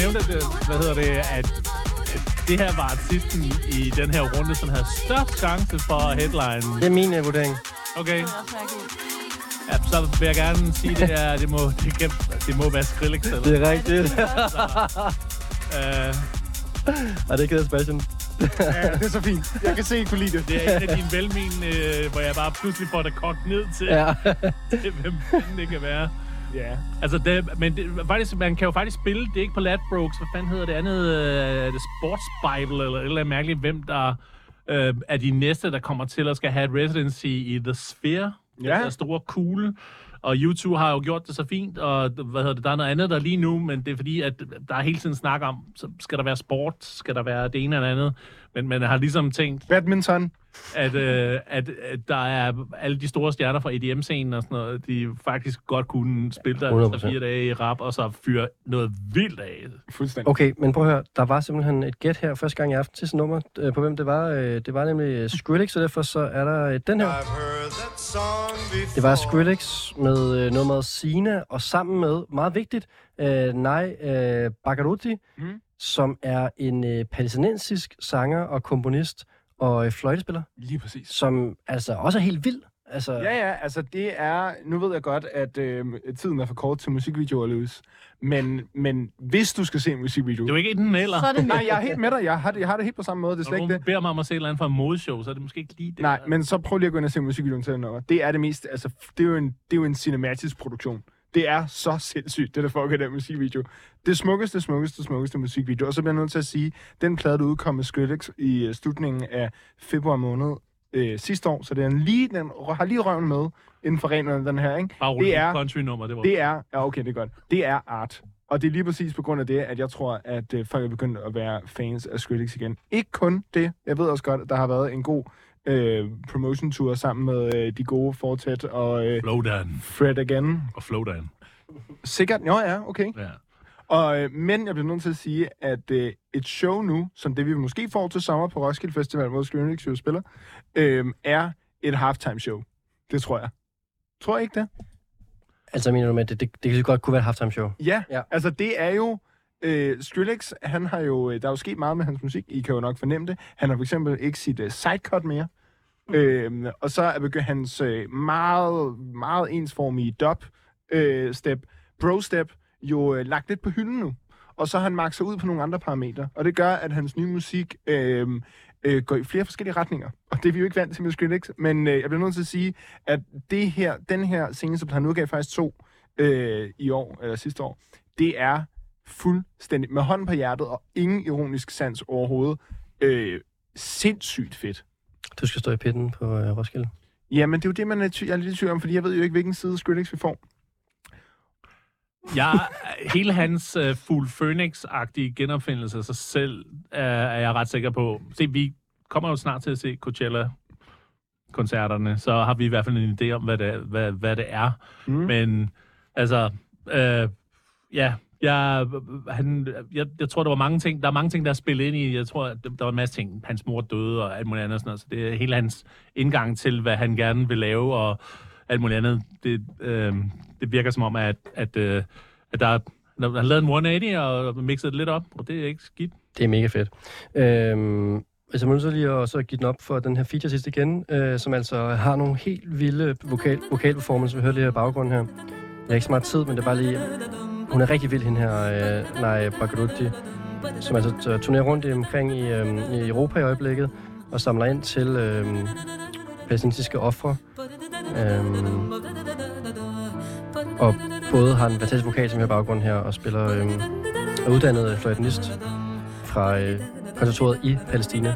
Nævnte, at, hvad hedder det, at, det her var artisten i den her runde, som havde størst chance for headline. Det er min vurdering. Okay, er ja, så vil jeg gerne sige, det her, det må, det kan, det må være Skrillex. Eller, Det er rigtigt. øh, Og det er af Sebastian. Ja, det er så fint. Jeg kan se, at I kunne lide det. det er en af dine velmenende, øh, hvor jeg bare pludselig får det kogt ned til, Ja. til hvem det kan være. Ja. Altså, det, men det, faktisk, man kan jo faktisk spille det ikke på Ladbrokes. Hvad fanden hedder det andet? Uh, det Sports Bible eller et eller andet mærkeligt, hvem der øh, er de næste, der kommer til at skal have et residency i The Sphere. Ja. Den der store kugle. Og YouTube har jo gjort det så fint, og hvad hedder det, der er noget andet der lige nu, men det er fordi, at der er hele tiden snak om, så skal der være sport, skal der være det ene eller andet. Men man har ligesom tænkt, Badminton. At, øh, at, at der er alle de store stjerner fra EDM-scenen og sådan noget, de faktisk godt kunne spille der 100%. efter fire dage i rap, og så fyre noget vildt af. Fuldstændig. Okay, men prøv at høre, der var simpelthen et gæt her første gang i aften til sådan nummer, øh, på hvem det var. Øh, det var nemlig øh, Skrillex, så derfor så er der øh, den her. Det var Skrillex med øh, nummeret Sina, og sammen med, meget vigtigt, øh, Nej øh, Bagaruti, mm. som er en øh, palæstinensisk sanger og komponist og øh, fløjtespiller, Lige præcis. som altså også er helt vild. Altså, Ja, ja, altså det er... Nu ved jeg godt, at øh, tiden er for kort til musikvideoer, Louis. Men, men hvis du skal se en musikvideo... Det er jo ikke enten eller. Så er det Nej, jeg er helt med dig. Jeg har det, jeg har det helt på samme måde. Det er Når slet ikke det. beder mig om at se et eller andet fra en modeshow, så er det måske ikke lige det. Nej, der. men så prøv lige at gå ind og se musikvideoen til den nummer. Det er det mest... Altså, det er jo en, det er jo en cinematisk produktion. Det er så sindssygt, det der foregår i den musikvideo. Det smukkeste, smukkeste, smukkeste musikvideo. Og så bliver jeg nødt til at sige, den plade, der udkom med Skrillex i øh, slutningen af februar måned øh, sidste år, så det er lige, den har lige røven med inden for renen den her, ikke? Bare det er- country-nummer, det var... Det er, ja okay, det er godt. Det er art. Og det er lige præcis på grund af det, at jeg tror, at øh, folk er begyndt at være fans af Skrillex igen. Ikke kun det. Jeg ved også godt, at der har været en god øh, promotion tour sammen med øh, de gode Fortet og øh, Flowdan. Fred Again. Og Flowdan. Sikkert. Jo, ja, okay. Ja. Og, øh, men jeg bliver nødt til at sige, at øh, et show nu, som det vi måske får til sommer på Roskilde Festival, hvor Skrillex jo spiller, øh, er et halftime show. Det tror jeg. Tror I ikke det? Altså mener du med, at det, det, det kan godt kunne være et halftime show? Ja, ja. Ja. altså det er jo... Øh, Skrillex, han har jo... øh, Der er jo sket meget med hans musik. I kan jo nok fornemme det. Han har for eksempel ikke sit uh, sidecut mere. Mm. Øh, og så er begyndt hans øh, meget, meget ensformige dub øh, step, bro step, jo øh, lagt lidt på hylden nu. Og så har han magt sig ud på nogle andre parametre. Og det gør, at hans nye musik øh, øh, går i flere forskellige retninger. Og det er vi jo ikke vant til med Skrillex. Men øh, jeg bliver nødt til at sige, at det her, den her single, som han udgav faktisk to øh, i år, eller sidste år, det er fuldstændig med hånden på hjertet og ingen ironisk sans overhovedet. Øh, sindssygt fedt. Du skal stå i pitten på øh, Roskilde. Jamen, det er jo det, man er, ty- jeg er lidt i tvivl om, fordi jeg ved jo ikke, hvilken side Skrillex vi får. Ja, hele hans uh, Fugl Phoenix-agtige genopfindelse af sig selv, uh, er jeg ret sikker på. Se, vi kommer jo snart til at se Coachella-koncerterne, så har vi i hvert fald en idé om, hvad det, hvad, hvad det er. Mm. Men altså, øh, ja, jeg, han, jeg, jeg tror, der var mange ting, der er mange ting, der er spillet ind i. Jeg tror, der var en masse ting. Hans mor døde og alt muligt andet sådan noget. Så det er hele hans indgang til, hvad han gerne vil lave og alt muligt andet. Det, øh, det virker som om, at, at, øh, at der er han har lavet en 180 og mixet det lidt op, og det er ikke skidt. Det er mega fedt. Øhm, altså, jeg må så lige at så give den op for den her feature sidst igen, øh, som altså har nogle helt vilde vokal, vokalperformance. Vi hører lige her i baggrunden her. Jeg har ikke så meget tid, men det er bare lige... Hun er rigtig vild, hende her, øh, Nej Bagaruti, som altså turnerer rundt i, omkring i, øh, i Europa i øjeblikket, og samler ind til øh, palæstinensiske ofre. Øhm, og både har en fantastisk vokal, som jeg baggrund i her, og spiller øhm, er uddannet fløjtenist fra øh, konservatoriet i Palæstina.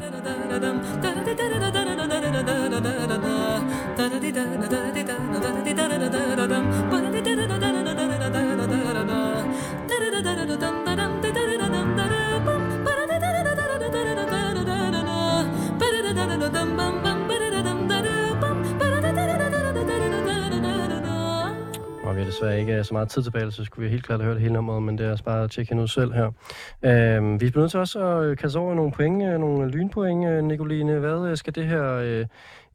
Ikke så meget tid tilbage, så skulle vi helt klart have hørt hele nummeret, men det er altså bare at tjekke hende ud selv her. Øhm, vi er nødt til også at øh, kaste over nogle point, øh, nogle lynpoint, øh, Nicoline. Hvad øh, skal det her øh,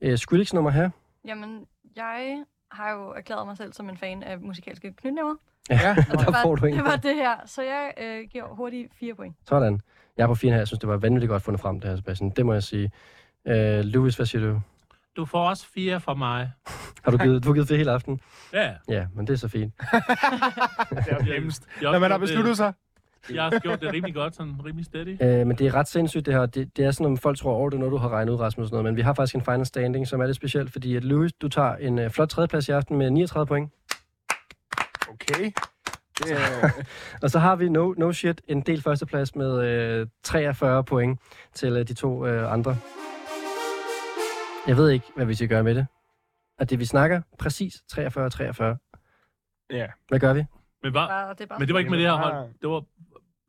øh, Skrillex-nummer have? Jamen, jeg har jo erklæret mig selv som en fan af musikalske knytnæver. Ja, Og Der var, får du en. det var det her, så jeg øh, giver hurtigt fire point. Sådan. Jeg er på 4,5. Jeg synes, det var vanvittigt godt fundet frem, det her, Sebastian. Det må jeg sige. Øh, Louis, hvad siger du? Du får også fire fra mig. Har du givet, du har givet det hele aften? Ja. Ja, men det er så fint. det er nemmest. Jeg Når man har besluttet sig. Jeg har gjort det rimelig godt, sådan rimelig steady. Øh, men det er ret sindssygt, det her. Det, det er sådan, at folk tror over det, er noget du har regnet ud, Rasmus. og Sådan noget. Men vi har faktisk en final standing, som er lidt specielt, fordi at Louis, du tager en øh, flot tredjeplads i aften med 39 point. Okay. Er, Og så har vi no, no shit en del førsteplads med øh, 43 point til øh, de to øh, andre. Jeg ved ikke, hvad vi skal gøre med det. Og det, vi snakker, præcis 43 43. Ja. Hvad gør vi? Men, var, Bare, det bare men det var ikke med det her hold. Det var,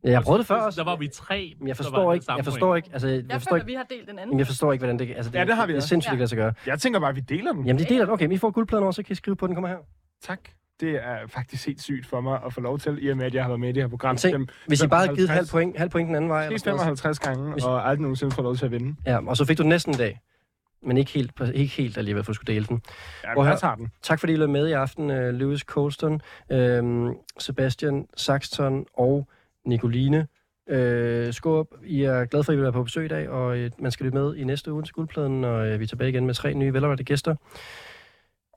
Ja, jeg prøvet det før også. Der var vi tre. Men jeg der forstår var ikke, jeg forstår ikke, altså, jeg, Jeg forstår føler, ikke, vi har delt en anden. Jamen, jeg forstår ikke, hvordan det... Altså, det, Ja, det har vi Det er også. sindssygt, Ja. sig gøre. Jeg tænker bare, at vi deler den. Jamen, de deler den. Okay, vi får guldpladen over, så kan I skrive på den. Kommer her. Tak. Det er faktisk helt sygt for mig at få lov til, i og med, at jeg har været med i det her program. Tænk, Dem- Hvis I bare havde givet 55 halv point, halv point den anden vej. noget. 55 gange, Hvis- og aldrig nogensinde får lov til at vinde. Ja, og så fik du den næsten en dag. Men ikke helt, ikke helt alligevel, for at skulle dele den. Ja, Prøv men at jeg tager den. Tak fordi I lød med i aften, uh, Lewis Colston, uh, Sebastian Saxton og Nicoline. Uh, Skåb, I er glade for, at I vil være på besøg i dag, og uh, man skal lytte med i næste uge til guldpladen, og uh, vi er tilbage igen med tre nye velvalgte gæster.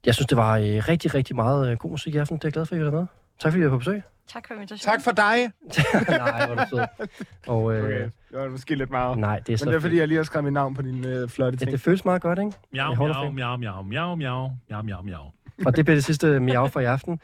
Jeg synes, det var uh, rigtig, rigtig meget uh, god musik i aften. Det er jeg glad for, at I var med. Tak fordi I var på besøg. Tak for invitationen. Tak for dig. Nej, hvor er du sød. Og, uh, Okay, det var måske lidt meget. Nej, det er så Men det er fordi, jeg lige har skrevet mit navn på din øh, flotte Ja, ting. det føles meget godt, ikke? Miau, miau, miau, miau, miau, miau, miau, miau. Og det bliver det sidste miau for i aften.